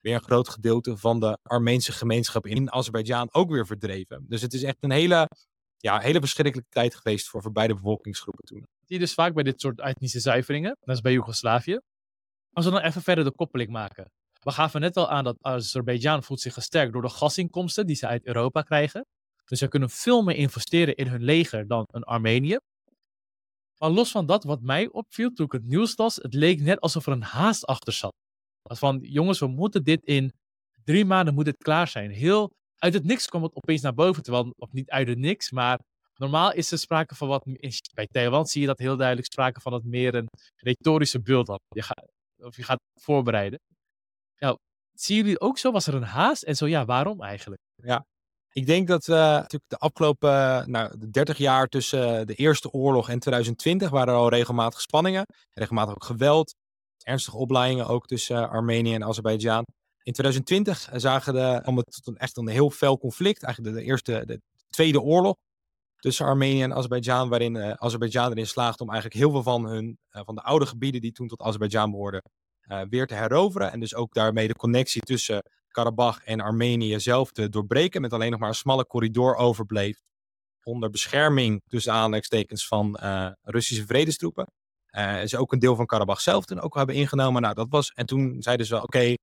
weer een groot gedeelte van de Armeense gemeenschap in Azerbeidzjan ook weer verdreven. Dus het is echt een hele, ja, hele verschrikkelijke tijd geweest voor, voor beide bevolkingsgroepen toen je dus vaak bij dit soort etnische zuiveringen. Dat is bij Joegoslavië. Als we dan even verder de koppeling maken. We gaven net al aan dat Azerbeidzjan voelt zich gesterkt door de gasinkomsten die ze uit Europa krijgen. Dus ze kunnen veel meer investeren in hun leger dan een Armenië. Maar los van dat, wat mij opviel toen ik het nieuws las, het leek net alsof er een haast achter zat. Van, jongens, we moeten dit in drie maanden moet het klaar zijn. Heel uit het niks kwam het opeens naar boven, terwijl, of niet uit het niks, maar Normaal is er sprake van wat. Bij Taiwan zie je dat heel duidelijk sprake van het meer een retorische build-up. Je gaat, of je gaat voorbereiden. Nou, zien jullie ook zo? Was er een haast? En zo ja, waarom eigenlijk? Ja, ik denk dat uh, natuurlijk de afgelopen nou, de 30 jaar tussen de Eerste Oorlog en 2020 waren er al regelmatig spanningen. Regelmatig ook geweld. Ernstige opleidingen ook tussen Armenië en Azerbeidzjan. In 2020 zagen de, het tot een echt een heel fel conflict, eigenlijk de, eerste, de Tweede Oorlog tussen Armenië en Azerbeidzjan, waarin uh, Azerbeidzjan erin slaagt om eigenlijk heel veel van, hun, uh, van de oude gebieden die toen tot Azerbeidzjan behoorden, uh, weer te heroveren. En dus ook daarmee de connectie tussen Karabach en Armenië zelf te doorbreken, met alleen nog maar een smalle corridor overbleef onder bescherming tussen aanleidingstekens van Russische vredestroepen. ze ook een deel van Karabach zelf toen ook hebben ingenomen. Nou, dat was, en toen zeiden ze, oké,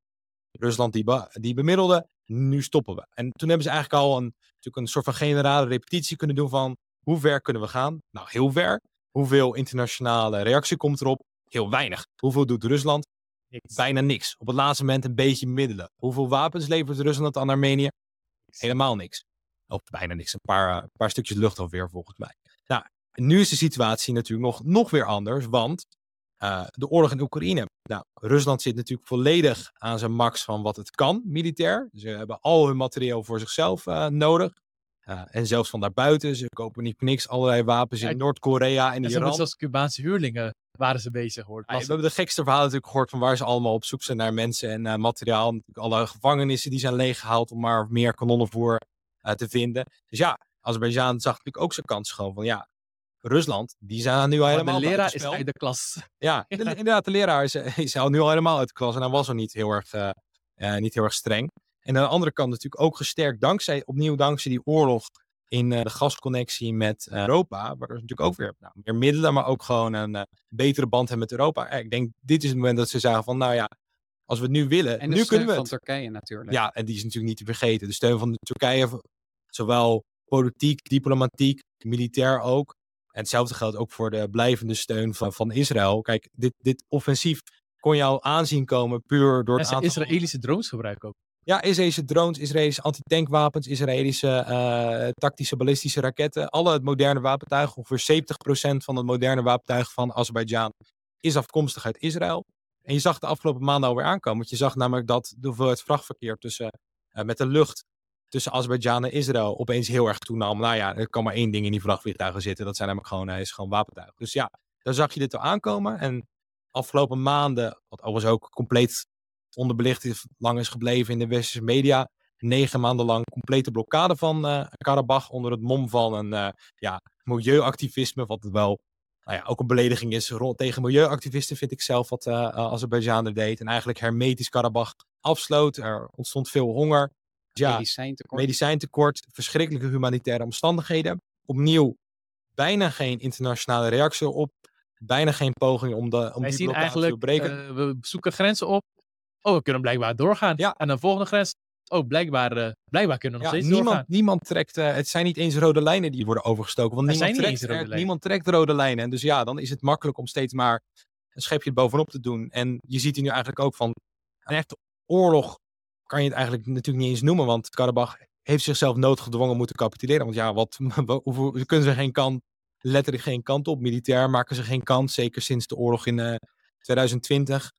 Rusland die, die bemiddelde, nu stoppen we. En toen hebben ze eigenlijk al een, natuurlijk een soort van generale repetitie kunnen doen van hoe ver kunnen we gaan? Nou, heel ver. Hoeveel internationale reactie komt erop? Heel weinig. Hoeveel doet Rusland? Niks. Bijna niks. Op het laatste moment een beetje middelen. Hoeveel wapens levert Rusland aan Armenië? Helemaal niks. Of bijna niks. Een paar, een paar stukjes luchtafweer volgens mij. Nou, nu is de situatie natuurlijk nog, nog weer anders. Want uh, de oorlog in Oekraïne. Nou, Rusland zit natuurlijk volledig aan zijn max van wat het kan, militair. Ze hebben al hun materieel voor zichzelf uh, nodig. Uh, en zelfs van daarbuiten. Ze kopen niet niks allerlei wapens in Noord-Korea en, en Iran. Zelfs Cubaanse huurlingen waren ze bezig hoor. Ja, we hebben de gekste verhalen natuurlijk gehoord van waar ze allemaal op zoek zijn naar mensen en materiaal. Alle gevangenissen die zijn leeggehaald om maar meer kanonnenvoer te vinden. Dus ja, Azerbeidzjan zag natuurlijk ook zijn kans gewoon van ja, Rusland, die zijn nu al helemaal de leraar is uit de klas. Ja, inderdaad, de leraar is, is al nu al helemaal uit de klas. En hij was al niet heel erg, uh, uh, niet heel erg streng. En aan de andere kant natuurlijk ook gesterkt dankzij, opnieuw dankzij die oorlog in de gasconnectie met Europa, waardoor ze natuurlijk ook weer nou, meer middelen, maar ook gewoon een betere band hebben met Europa. ik denk, dit is het moment dat ze zeggen van, nou ja, als we het nu willen, en nu kunnen we het. van Turkije natuurlijk. Ja, en die is natuurlijk niet te vergeten. De steun van de Turkije, zowel politiek, diplomatiek, militair ook. En hetzelfde geldt ook voor de blijvende steun van, van Israël. Kijk, dit, dit offensief kon je al aanzien komen puur door het aantal... Israëlische drones gebruiken ook. Ja, Israëlische drones, Israëlische antitankwapens, Israëlische uh, tactische ballistische raketten. Alle het moderne wapentuig, ongeveer 70% van het moderne wapentuig van Azerbeidzjan is afkomstig uit Israël. En je zag de afgelopen maanden alweer aankomen. Want je zag namelijk dat de hoeveelheid vrachtverkeer tussen, uh, met de lucht tussen Azerbeidzjan en Israël opeens heel erg toenam. Nou ja, er kan maar één ding in die vrachtvliegtuigen zitten. Dat zijn namelijk gewoon, hij is gewoon wapentuig. Dus ja, dan zag je dit al aankomen. En afgelopen maanden, wat overigens ook compleet onderbelicht is, lang is gebleven in de westerse media. Negen maanden lang complete blokkade van uh, Karabach onder het mom van een uh, ja, milieuactivisme. Wat wel nou ja, ook een belediging is tegen milieuactivisten, vind ik zelf, wat uh, Azerbeidzjan er deed. En eigenlijk hermetisch Karabach afsloot. Er ontstond veel honger. Ja, medicijntekort. medicijntekort, verschrikkelijke humanitaire omstandigheden. Opnieuw bijna geen internationale reactie op. Bijna geen poging om, de, om Wij die blokkade te breken. Uh, we zoeken grenzen op. Oh, we kunnen blijkbaar doorgaan. Ja. En dan volgende grens. Oh, blijkbaar, uh, blijkbaar kunnen we nog ja, steeds niemand, doorgaan. Niemand trekt, uh, het zijn niet eens rode lijnen die worden overgestoken. Want Er niemand zijn trekt, rode er- niemand trekt rode lijnen. En dus ja, dan is het makkelijk om steeds maar een schepje bovenop te doen. En je ziet hier nu eigenlijk ook van een echte oorlog kan je het eigenlijk natuurlijk niet eens noemen. Want Karabach heeft zichzelf noodgedwongen moeten capituleren. Want ja, wat, ze kunnen ze geen kant, letterlijk geen kant op. Militair maken ze geen kans, zeker sinds de oorlog in eh, 2020.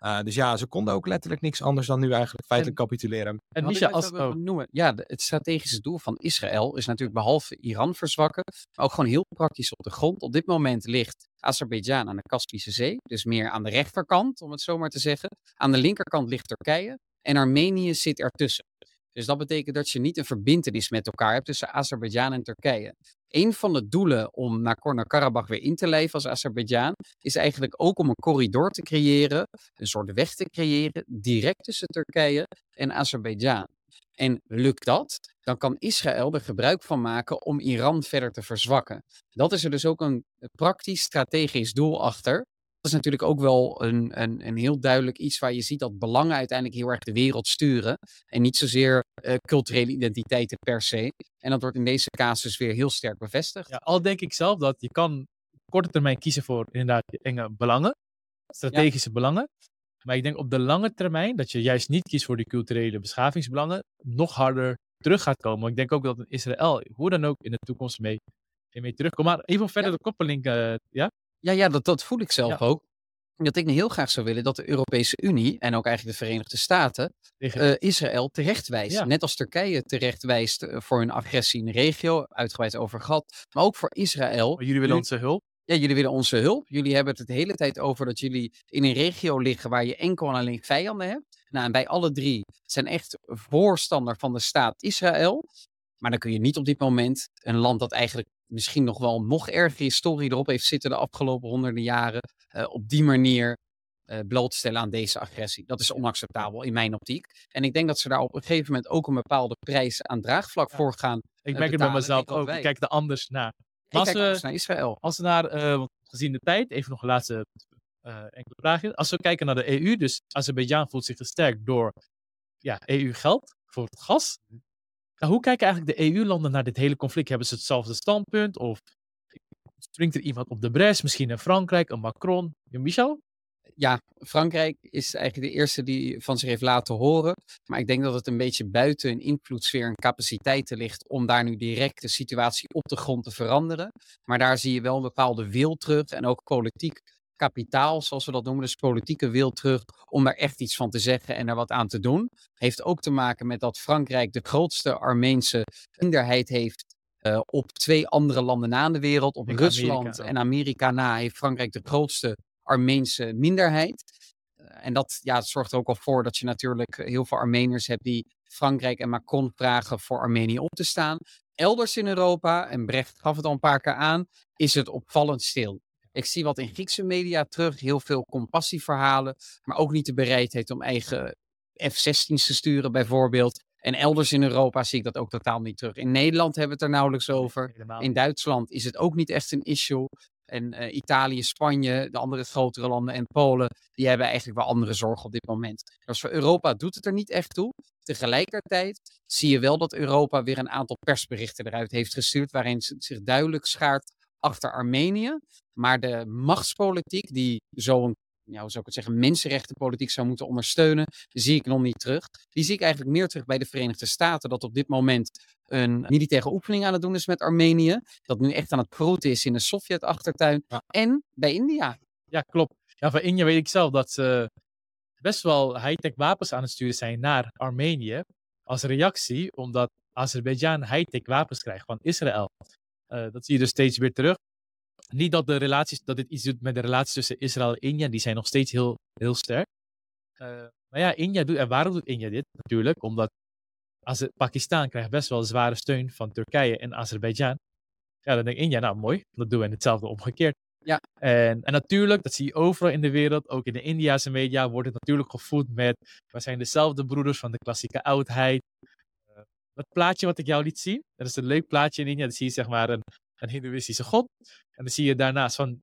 Uh, dus ja, ze konden ook letterlijk niks anders dan nu eigenlijk feitelijk capituleren. En Misha, als... Oh, noemen, ja, de- het strategische doel van Israël is natuurlijk behalve Iran verzwakken, maar ook gewoon heel praktisch op de grond. Op dit moment ligt Azerbeidzjan aan de Kaspische Zee, dus meer aan de rechterkant, om het zo maar te zeggen. Aan de linkerkant ligt Turkije en Armenië zit ertussen. Dus dat betekent dat je niet een verbintenis met elkaar hebt tussen Azerbeidzjan en Turkije. Een van de doelen om Nagorno-Karabakh weer in te lijven als Azerbeidzjan is eigenlijk ook om een corridor te creëren, een soort weg te creëren, direct tussen Turkije en Azerbeidzjan. En lukt dat, dan kan Israël er gebruik van maken om Iran verder te verzwakken. Dat is er dus ook een praktisch strategisch doel achter. Dat is natuurlijk ook wel een, een, een heel duidelijk iets waar je ziet dat belangen uiteindelijk heel erg de wereld sturen. En niet zozeer eh, culturele identiteiten per se. En dat wordt in deze casus weer heel sterk bevestigd. ja, al denk ik zelf dat je kan korte termijn kiezen voor inderdaad je enge belangen. Strategische belangen. Maar ik denk op de lange termijn dat je juist niet kiest voor die culturele beschavingsbelangen. Nog harder terug gaat komen. Ik denk ook dat Israël, hoe dan ook, in de toekomst mee, mee terugkomt. Maar even verder Ja. de koppeling. eh, ja? Ja, ja dat, dat voel ik zelf Ja. ook. Dat ik heel graag zou willen dat de Europese Unie en ook eigenlijk de Verenigde Staten eh, Israël terechtwijst. Ja. Net als Turkije terechtwijst eh, voor hun agressie in de regio, uitgebreid over gehad. Maar ook voor Israël. jullie willen jullie- onze hulp. Ja, jullie willen onze hulp. Jullie hebben het de hele tijd over dat jullie in een regio liggen waar je enkel en alleen vijanden hebt. Nou, en bij alle drie zijn echt voorstander van de staat Israël. Maar dan kun je niet op dit moment een land dat eigenlijk misschien nog wel nog ergere historie erop heeft zitten de afgelopen honderden jaren, eh, op die manier eh, blootstellen aan deze agressie. Dat is onacceptabel in mijn optiek. En ik denk dat ze daar op een gegeven moment ook een bepaalde prijs aan draagvlak Ja. voor gaan. Ik eh, merk het bij mezelf ook. Ik kijk er anders naar. Ik als we- anders naar Israël. Als we naar, gezien de tijd, even nog een laatste enkele vraagje. Als we kijken naar de EU, dus Azerbeidzjan voelt zich gesterkt door ja, EU-geld voor het gas. Nou, hoe kijken eigenlijk de EU-landen naar dit hele conflict? Hebben ze hetzelfde standpunt? Of springt er iemand op de bres? Misschien een Frankrijk, een Macron? Ja, Michel? ja, Frankrijk is eigenlijk de eerste die van zich heeft laten horen. Maar ik denk dat het een beetje buiten hun invloedssfeer en capaciteiten ligt om daar nu direct de situatie op de grond te veranderen. Maar daar zie je wel een bepaalde wil terug en ook politiek kapitaal, zoals we dat noemen, dus politieke wil terug om daar echt iets van te zeggen en er wat aan te doen. Heeft ook te maken met dat Frankrijk de grootste Armeense minderheid heeft eh, op twee andere landen na in de wereld. Op Ik Rusland Amerika en Amerika na heeft Frankrijk de grootste Armeense minderheid. Eh, En dat ja, zorgt er ook al voor dat je natuurlijk heel veel Armeniërs hebt die Frankrijk en Macron vragen voor Armenië op te staan. Elders in Europa, en Brecht gaf het al een paar keer aan, is het opvallend stil. Ik zie wat in Griekse media terug, heel veel compassieverhalen, maar ook niet de bereidheid om eigen F-16's te sturen bijvoorbeeld. En elders in Europa zie ik dat ook totaal niet terug. In Nederland hebben we het er nauwelijks over. In. Duitsland is het ook niet echt een issue. En eh, Italië, Spanje, de andere grotere landen en Polen, die hebben eigenlijk wel andere zorgen op dit moment. Dus voor Europa doet het er niet echt toe. Tegelijkertijd zie je wel dat Europa weer een aantal persberichten eruit heeft gestuurd, waarin het zich duidelijk schaart achter Armenië. Maar de machtspolitiek, die zo'n, ja, hoe zou ik het zeggen, mensenrechtenpolitiek zou moeten ondersteunen, zie ik nog niet terug. Die zie ik eigenlijk meer terug bij de Verenigde Staten, dat op dit moment een militaire oefening aan het doen is met Armenië. Dat nu echt aan het proeten is in de Sovjet-achtertuin. Ja. En bij India. Ja, klopt. Ja, van India weet ik zelf dat ze best wel high-tech wapens aan het sturen zijn naar Armenië. Als reactie, omdat Azerbeidzjan high-tech wapens krijgt van Israël. Eh, dat zie je dus steeds weer terug. Niet dat, de relaties, dat dit iets doet met de relaties tussen Israël en India. Die zijn nog steeds heel, heel sterk. Eh, maar ja, India doet, en waarom doet India dit? Natuurlijk, omdat als Pakistan krijgt best wel zware steun van Turkije en Azerbeidzjan. Ja, dan denkt India, nou mooi, dat doen we hetzelfde omgekeerd. Ja. En, en natuurlijk, dat zie je overal in de wereld, ook in de Indiase media, wordt het natuurlijk gevoed met, we zijn dezelfde broeders van de klassieke oudheid. Dat plaatje wat ik jou liet zien, dat is een leuk plaatje in India. Dan zie je zeg maar een, een hindoeïstische god. En dan zie je daarnaast van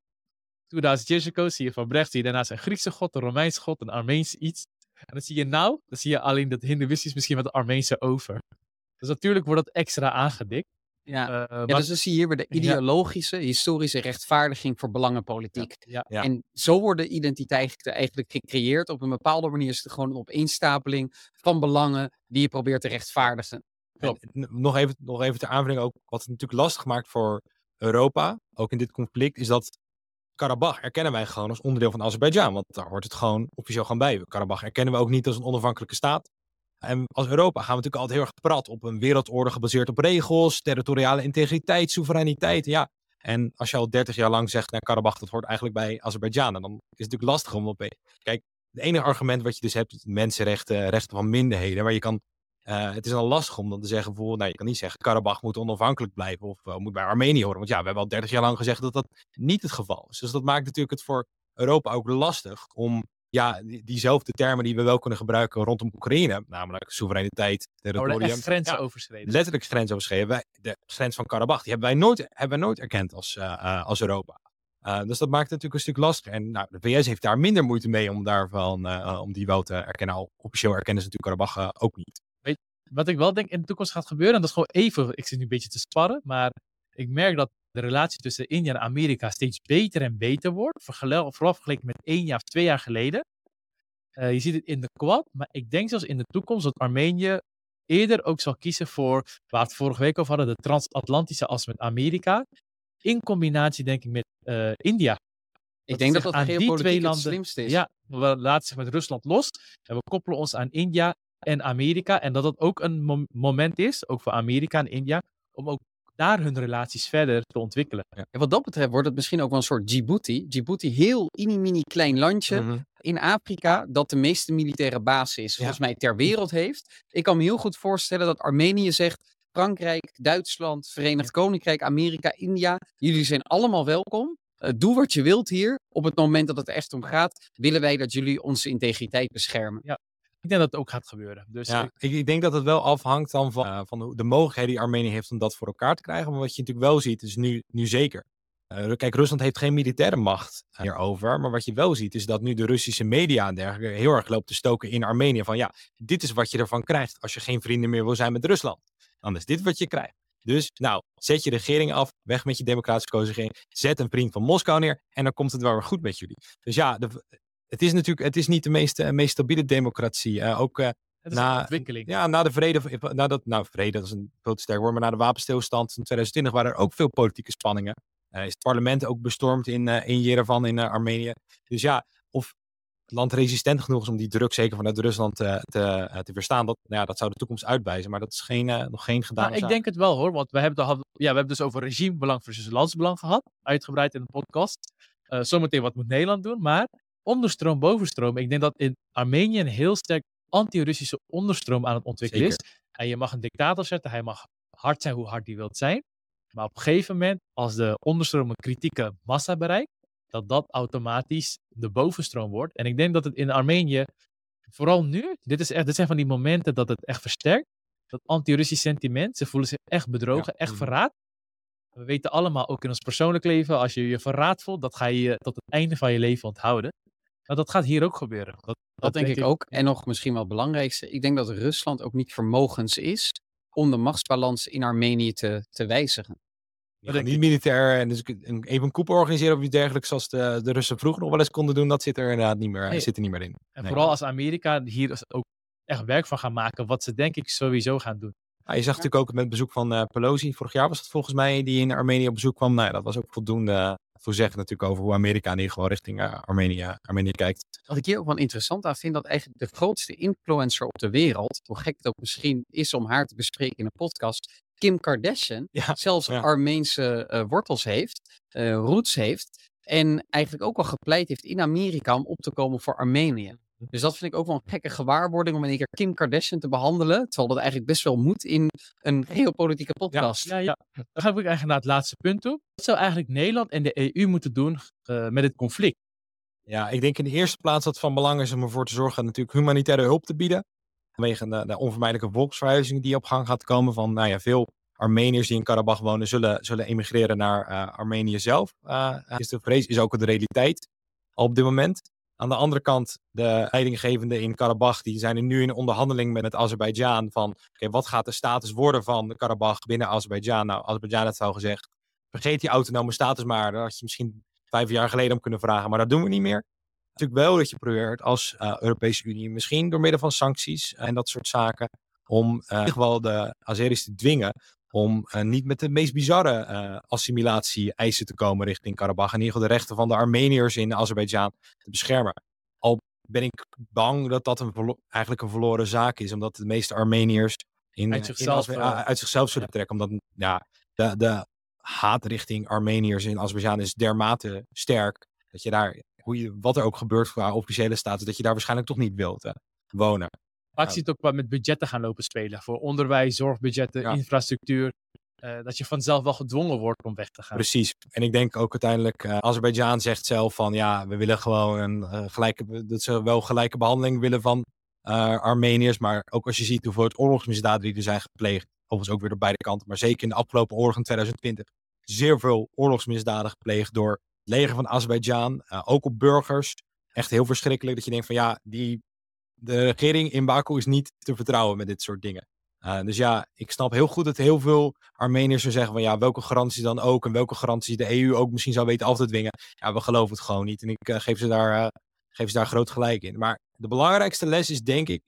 2000 years ago, zie je van Brecht, zie je daarnaast een Griekse god, een Romeinse god, een Armeens iets. En dan zie je nou, dan zie je alleen dat hindoeïstisch misschien met de Armeense over. Dus natuurlijk wordt dat extra aangedikt. Ja. Eh, Ja, maar- dus dan zie je hier weer de Ja. ideologische, historische rechtvaardiging voor belangenpolitiek. ja, Ja. En zo worden identiteiten eigenlijk gecreëerd. Op een bepaalde manier is het gewoon een opeenstapeling van belangen die je probeert te rechtvaardigen. En nog, even, nog even ter aanvulling ook, wat het natuurlijk lastig maakt voor Europa, ook in dit conflict, is dat Karabach erkennen wij gewoon als onderdeel van Azerbeidzjan. Want daar hoort het gewoon officieel gewoon bij. Karabach erkennen we ook niet als een onafhankelijke staat. En als Europa gaan we natuurlijk altijd heel erg prat op een wereldorde gebaseerd op regels, territoriale integriteit, soevereiniteit. Ja. En als je al 30 jaar lang zegt, nou, Karabach dat hoort eigenlijk bij Azerbeidzjan, dan is het natuurlijk lastig om op. Kijk, het enige argument wat je dus hebt, mensenrechten, rechten van minderheden, waar je kan eh, het is dan lastig om dan te zeggen, bijvoorbeeld, nou, je kan niet zeggen, Karabach moet onafhankelijk blijven of eh, moet bij Armenië horen. Want ja, we hebben al 30 jaar lang gezegd dat dat niet het geval is. Dus dat maakt natuurlijk het voor Europa ook lastig om ja, die- diezelfde termen die we wel kunnen gebruiken rondom Oekraïne, namelijk soevereiniteit, er worden territorium, echt grenzen ja, overschreden. letterlijk grens overschreden. Wij, de grens van Karabach, die hebben wij nooit, hebben wij nooit erkend als, eh, als Europa. Dus dat maakt het natuurlijk een stuk lastiger. En nou, de VS heeft daar minder moeite mee om, daarvan, om die wel te erkennen. Al officieel erkennen ze natuurlijk Karabach ook niet. Wat ik wel denk in de toekomst gaat gebeuren, en dat is gewoon even, ik zit nu een beetje te sparren, maar ik merk dat de relatie tussen India en Amerika steeds beter en beter wordt, vooral vergeleken met één jaar of twee jaar geleden. Eh, je ziet het in de Quad, maar ik denk zelfs in de toekomst dat Armenië eerder ook zal kiezen voor, waar we het vorige week over hadden, de transatlantische as met Amerika, in combinatie denk ik met eh, India. Ik Dat denk dat dat aan die geopolitiek twee het landen- slimste is. Ja, we laten zich met Rusland los en we koppelen ons aan India en Amerika. En dat dat ook een mom- moment is, ook voor Amerika en India, om ook daar hun relaties verder te ontwikkelen. En wat dat betreft wordt het misschien ook wel een soort Djibouti. Djibouti, heel mini-mini klein landje Mhm. in Afrika dat de meeste militaire basis volgens mij ter wereld heeft. Ik kan me heel goed voorstellen dat Armenië zegt, Frankrijk, Duitsland, Verenigd Koninkrijk, Amerika, India, jullie zijn allemaal welkom. Eh, doe wat je wilt hier. Op het moment dat het echt om gaat, willen wij dat jullie onze integriteit beschermen. Ik denk dat het ook gaat gebeuren. Dus Ja, ik- ik, denk dat het wel afhangt dan van, eh, van de, de mogelijkheden die Armenië heeft om dat voor elkaar te krijgen. Maar wat je natuurlijk wel ziet, is nu, nu zeker. Eh, kijk, Rusland heeft geen militaire macht hierover. Maar wat je wel ziet, is dat nu de Russische media en dergelijke heel erg loopt te stoken in Armenië. Van ja, dit is wat je ervan krijgt als je geen vrienden meer wil zijn met Rusland. Dan is dit wat je krijgt. Dus nou, zet je regering af, weg met je democratische regering. Zet een vriend van Moskou neer en dan komt het wel weer goed met jullie. Dus ja, de, het is natuurlijk het is niet de meest, eh, meest stabiele democratie. Eh, ook eh, na- ontwikkeling. ja, na de vrede, na dat, nou vrede, dat is een veel te sterk woord, maar na de wapenstilstand in 2020 waren er ook veel politieke spanningen. Is het parlement ook bestormd in, eh in Yerevan in Armenië. Dus ja, of het land resistent genoeg is om die druk zeker vanuit Rusland te, te, te weerstaan, dat, nou ja, dat zou de toekomst uitwijzen. Maar dat is geen, nog geen gedaan. Nou, ik denk het wel hoor, want we hebben, al- ja, we hebben dus over regimebelang versus landsbelang gehad, uitgebreid in de podcast. Zometeen wat moet Nederland doen, maar onderstroom, bovenstroom, ik denk dat in Armenië een heel sterk anti-Russische onderstroom aan het ontwikkelen Zeker. is. En je mag een dictator zetten, hij mag hard zijn hoe hard hij wilt zijn, maar op een gegeven moment, als de onderstroom een kritieke massa bereikt, dat dat automatisch de bovenstroom wordt. En ik denk dat het in Armenië, vooral nu, dit, is echt, dit zijn van die momenten dat het echt versterkt. dat anti-Russisch sentiment. Ze voelen zich echt bedrogen, echt Mhm. verraad. We weten allemaal, ook in ons persoonlijk leven, als je je verraad voelt, dat ga je je tot het einde van je leven onthouden. Nou, dat gaat hier ook gebeuren. Dat, Dat denk ik ook. En nog misschien wel het belangrijkste. Ik denk dat Rusland ook niet vermogens is om de machtsbalans in Armenië te, te wijzigen. Ja, niet ik. militair en dus een, even een coup organiseren of iets dergelijks zoals de, de Russen vroeger nog wel eens konden doen. Dat zit er inderdaad niet meer, Nee. zit er niet meer in. En Nee. vooral als Amerika hier ook echt werk van gaan maken, wat ze denk ik sowieso gaan doen. Ah, je zag natuurlijk ook met het bezoek van eh, Pelosi. Vorig jaar was het volgens mij die in Armenië op bezoek kwam. Nou, ja, dat was ook voldoende voor zeggen natuurlijk over hoe Amerika in ieder geval richting eh, Armenië, Armenië kijkt. Wat ik hier ook wel interessant aan vind, dat eigenlijk de grootste influencer op de wereld, hoe gek het ook misschien is om haar te bespreken in een podcast, Kim Kardashian, Ja, zelfs ja. Armeense eh, wortels heeft, eh, roots heeft, en eigenlijk ook al gepleit heeft in Amerika om op te komen voor Armenië. Dus dat vind ik ook wel een gekke gewaarwording om in één keer Kim Kardashian te behandelen, terwijl dat eigenlijk best wel moet in een geopolitieke podcast. Ja, ja. Dan ga ik eigenlijk naar het laatste punt toe. Wat zou eigenlijk Nederland en de EU moeten doen eh, met het conflict? Ja, ik denk in de eerste plaats dat het van belang is om ervoor te zorgen natuurlijk humanitaire hulp te bieden. Vanwege de, de onvermijdelijke volksverhuizing die op gang gaat komen van nou ja, veel Armeniërs die in Karabach wonen zullen, zullen emigreren naar eh, Armenië zelf. Eh, is de vrees, is ook de realiteit al op dit moment. Aan de andere kant, de leidinggevenden in Karabach die zijn er nu in onderhandeling met, Azerbeidzjan van oké, wat gaat de status worden van Karabach binnen Azerbeidzjan? Nou, Azerbeidzjan heeft al gezegd, vergeet die autonome status maar. Daar had je misschien vijf jaar geleden om kunnen vragen, maar dat doen we niet meer natuurlijk wel dat je probeert als eh, Europese Unie, misschien door middel van sancties en dat soort zaken, om eh, in ieder geval de Azeris te dwingen om eh, niet met de meest bizarre eh, assimilatie-eisen te komen richting Karabach. En in ieder geval de rechten van de Armeniërs in Azerbeidzjan te beschermen. Al ben ik bang dat dat een eigenlijk een verloren zaak is, omdat de meeste Armeniërs in, Uit in zichzelf, eh, uit zichzelf zullen trekken. Omdat ja, de, de haat richting Armeniërs in Azerbeidzjan is dermate sterk dat je daar, hoe je, wat er ook gebeurt qua officiële status, dat je daar waarschijnlijk toch niet wilt eh, wonen. Maar ik Ja. zie het ook wat met budgetten gaan lopen spelen. Voor onderwijs, zorgbudgetten, Ja. infrastructuur. eh, dat je vanzelf wel gedwongen wordt om weg te gaan. Precies. En ik denk ook uiteindelijk, eh Azerbeidzjan zegt zelf van ja, we willen gewoon een eh, gelijke, dat ze wel gelijke behandeling willen van Armeniërs. Maar ook als je ziet hoeveel het oorlogsmisdaden die er zijn gepleegd, overigens ook weer door beide kanten, maar zeker in de afgelopen oorlog in 2020, zeer veel oorlogsmisdaden gepleegd door het leger van Azerbeidzjan, ook op burgers. Echt heel verschrikkelijk dat je denkt van ja, die, de regering in Baku is niet te vertrouwen met dit soort dingen. Uh, dus ja, ik snap heel goed dat heel veel Armeniërs zullen zeggen van ja, welke garanties dan ook en welke garanties de EU ook misschien zou weten af te dwingen. Ja, we geloven het gewoon niet en ik uh, geef, ze daar, uh, geef ze daar groot gelijk in. Maar de belangrijkste les is denk ik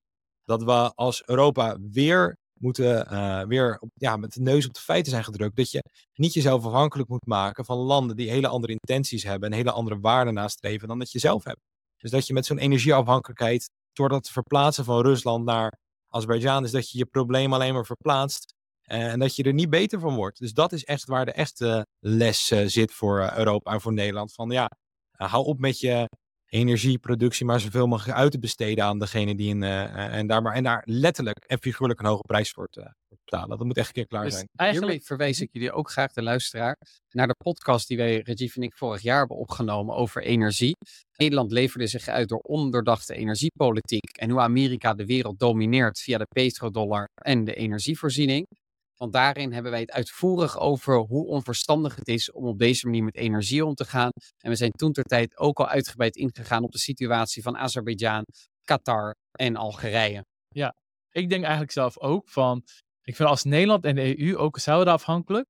dat we als Europa weer moeten, weer ja, met de neus op de feiten zijn gedrukt. Dat je niet jezelf afhankelijk moet maken van landen die hele andere intenties hebben en hele andere waarden nastreven dan dat je zelf hebt. Dus dat je met zo'n energieafhankelijkheid, door dat verplaatsen van Rusland naar Azerbeidzjan is dat je je probleem alleen maar verplaatst en dat je er niet beter van wordt. Dus dat is echt waar de echte les uh, zit voor Europa en voor Nederland. Van ja, hou op met je energieproductie maar zoveel mogelijk uit te besteden aan degene die in, en, daar maar, en daar letterlijk en figuurlijk een hoge prijs voor te betalen. Dat moet echt een keer klaar dus zijn. Eigenlijk Hiermee verwijs ik jullie ook graag de luisteraar naar de podcast die wij, Rajiv en ik, vorig jaar hebben opgenomen over energie. Nederland leverde zich uit door ondoordachte energiepolitiek en hoe Amerika de wereld domineert via de petrodollar en de energievoorziening. Want daarin hebben wij het uitvoerig over hoe onverstandig het is om op deze manier met energie om te gaan. En we zijn toen ter tijd ook al uitgebreid ingegaan op de situatie van Azerbeidzjan, Qatar en Algerije. Ja, ik denk eigenlijk zelf ook van, ik vind als Nederland en de EU ook zouden afhankelijk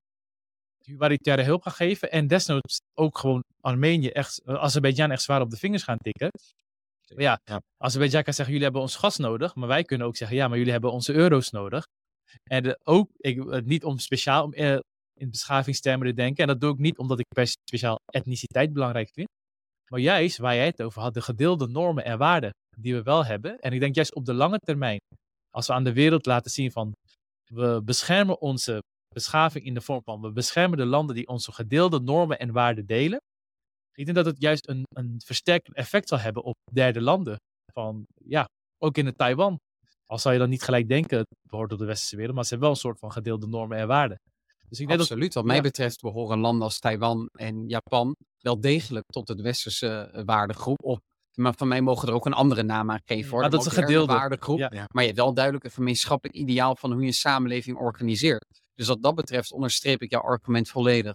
humanitaire hulp gaan geven en desnoods ook gewoon Armenië echt, Azerbeidzjan echt zwaar op de vingers gaan tikken. Ja, ja. Azerbeidzjan kan zeggen, jullie hebben ons gas nodig, maar wij kunnen ook zeggen, ja, maar jullie hebben onze euro's nodig. En de, ook, ik, niet om speciaal om, uh, in beschavingstermen te denken, en dat doe ik niet omdat ik per speciaal etniciteit belangrijk vind, maar juist waar jij het over had, de gedeelde normen en waarden die we wel hebben. En ik denk juist op de lange termijn, als we aan de wereld laten zien van, we beschermen onze beschaving in de vorm van, we beschermen de landen die onze gedeelde normen en waarden delen. Ik denk dat het juist een, een versterkend effect zal hebben op derde landen. Van, ja, ook in de Taiwan. Al zou je dan niet gelijk denken, het behoort tot de westerse wereld, maar ze hebben wel een soort van gedeelde normen en waarden. Dus ik denk Absoluut. Dat, Wat mij ja. betreft behoren landen als Taiwan en Japan wel degelijk tot de westerse waardegroep. Of Maar van mij mogen er ook een andere naam aan geven. Hoor. Maar dat is een gedeelde. waardegroep. Ja. Maar je hebt wel duidelijk een gemeenschappelijk ideaal van hoe je een samenleving organiseert. Dus wat dat betreft onderstreep ik jouw argument volledig.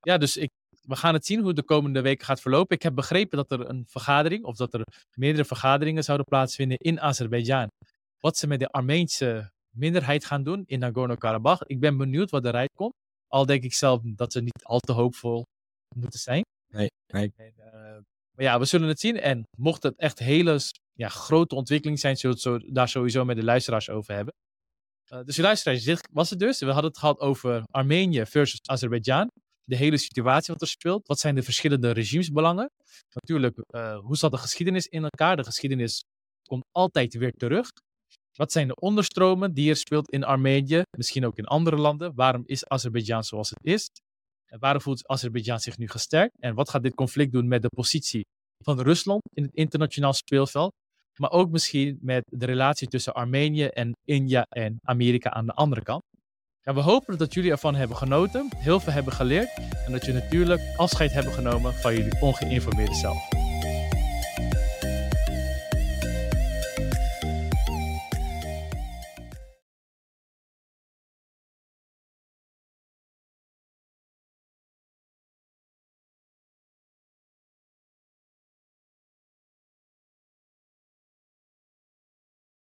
Ja, dus ik, we gaan het zien hoe het de komende weken gaat verlopen. Ik heb begrepen dat er een vergadering, of dat er meerdere vergaderingen zouden plaatsvinden in Azerbeidzjan. Wat ze met de Armeense minderheid gaan doen in Nagorno-Karabakh. Ik ben benieuwd wat eruit komt. Al denk ik zelf dat ze niet al te hoopvol moeten zijn. Nee, nee. En, eh, maar ja, we zullen het zien. En mocht het echt hele ja, grote ontwikkeling zijn, zullen we het daar sowieso met de luisteraars over hebben. Eh, dus de luisteraars, dit was het dus. We hadden het gehad over Armenië versus Azerbeidzjan. De hele situatie wat er speelt. Wat zijn de verschillende regimesbelangen? Natuurlijk, eh, hoe zat de geschiedenis in elkaar? De geschiedenis komt altijd weer terug. Wat zijn de onderstromen die er speelt in Armenië, misschien ook in andere landen? Waarom is Azerbeidzjan zoals het is? En waarom voelt Azerbeidzjan zich nu gesterkt? En wat gaat dit conflict doen met de positie van Rusland in het internationaal speelveld? Maar ook misschien met de relatie tussen Armenië en India en Amerika aan de andere kant. Ja, we hopen dat jullie ervan hebben genoten, heel veel hebben geleerd en dat jullie natuurlijk afscheid hebben genomen van jullie ongeïnformeerde zelf.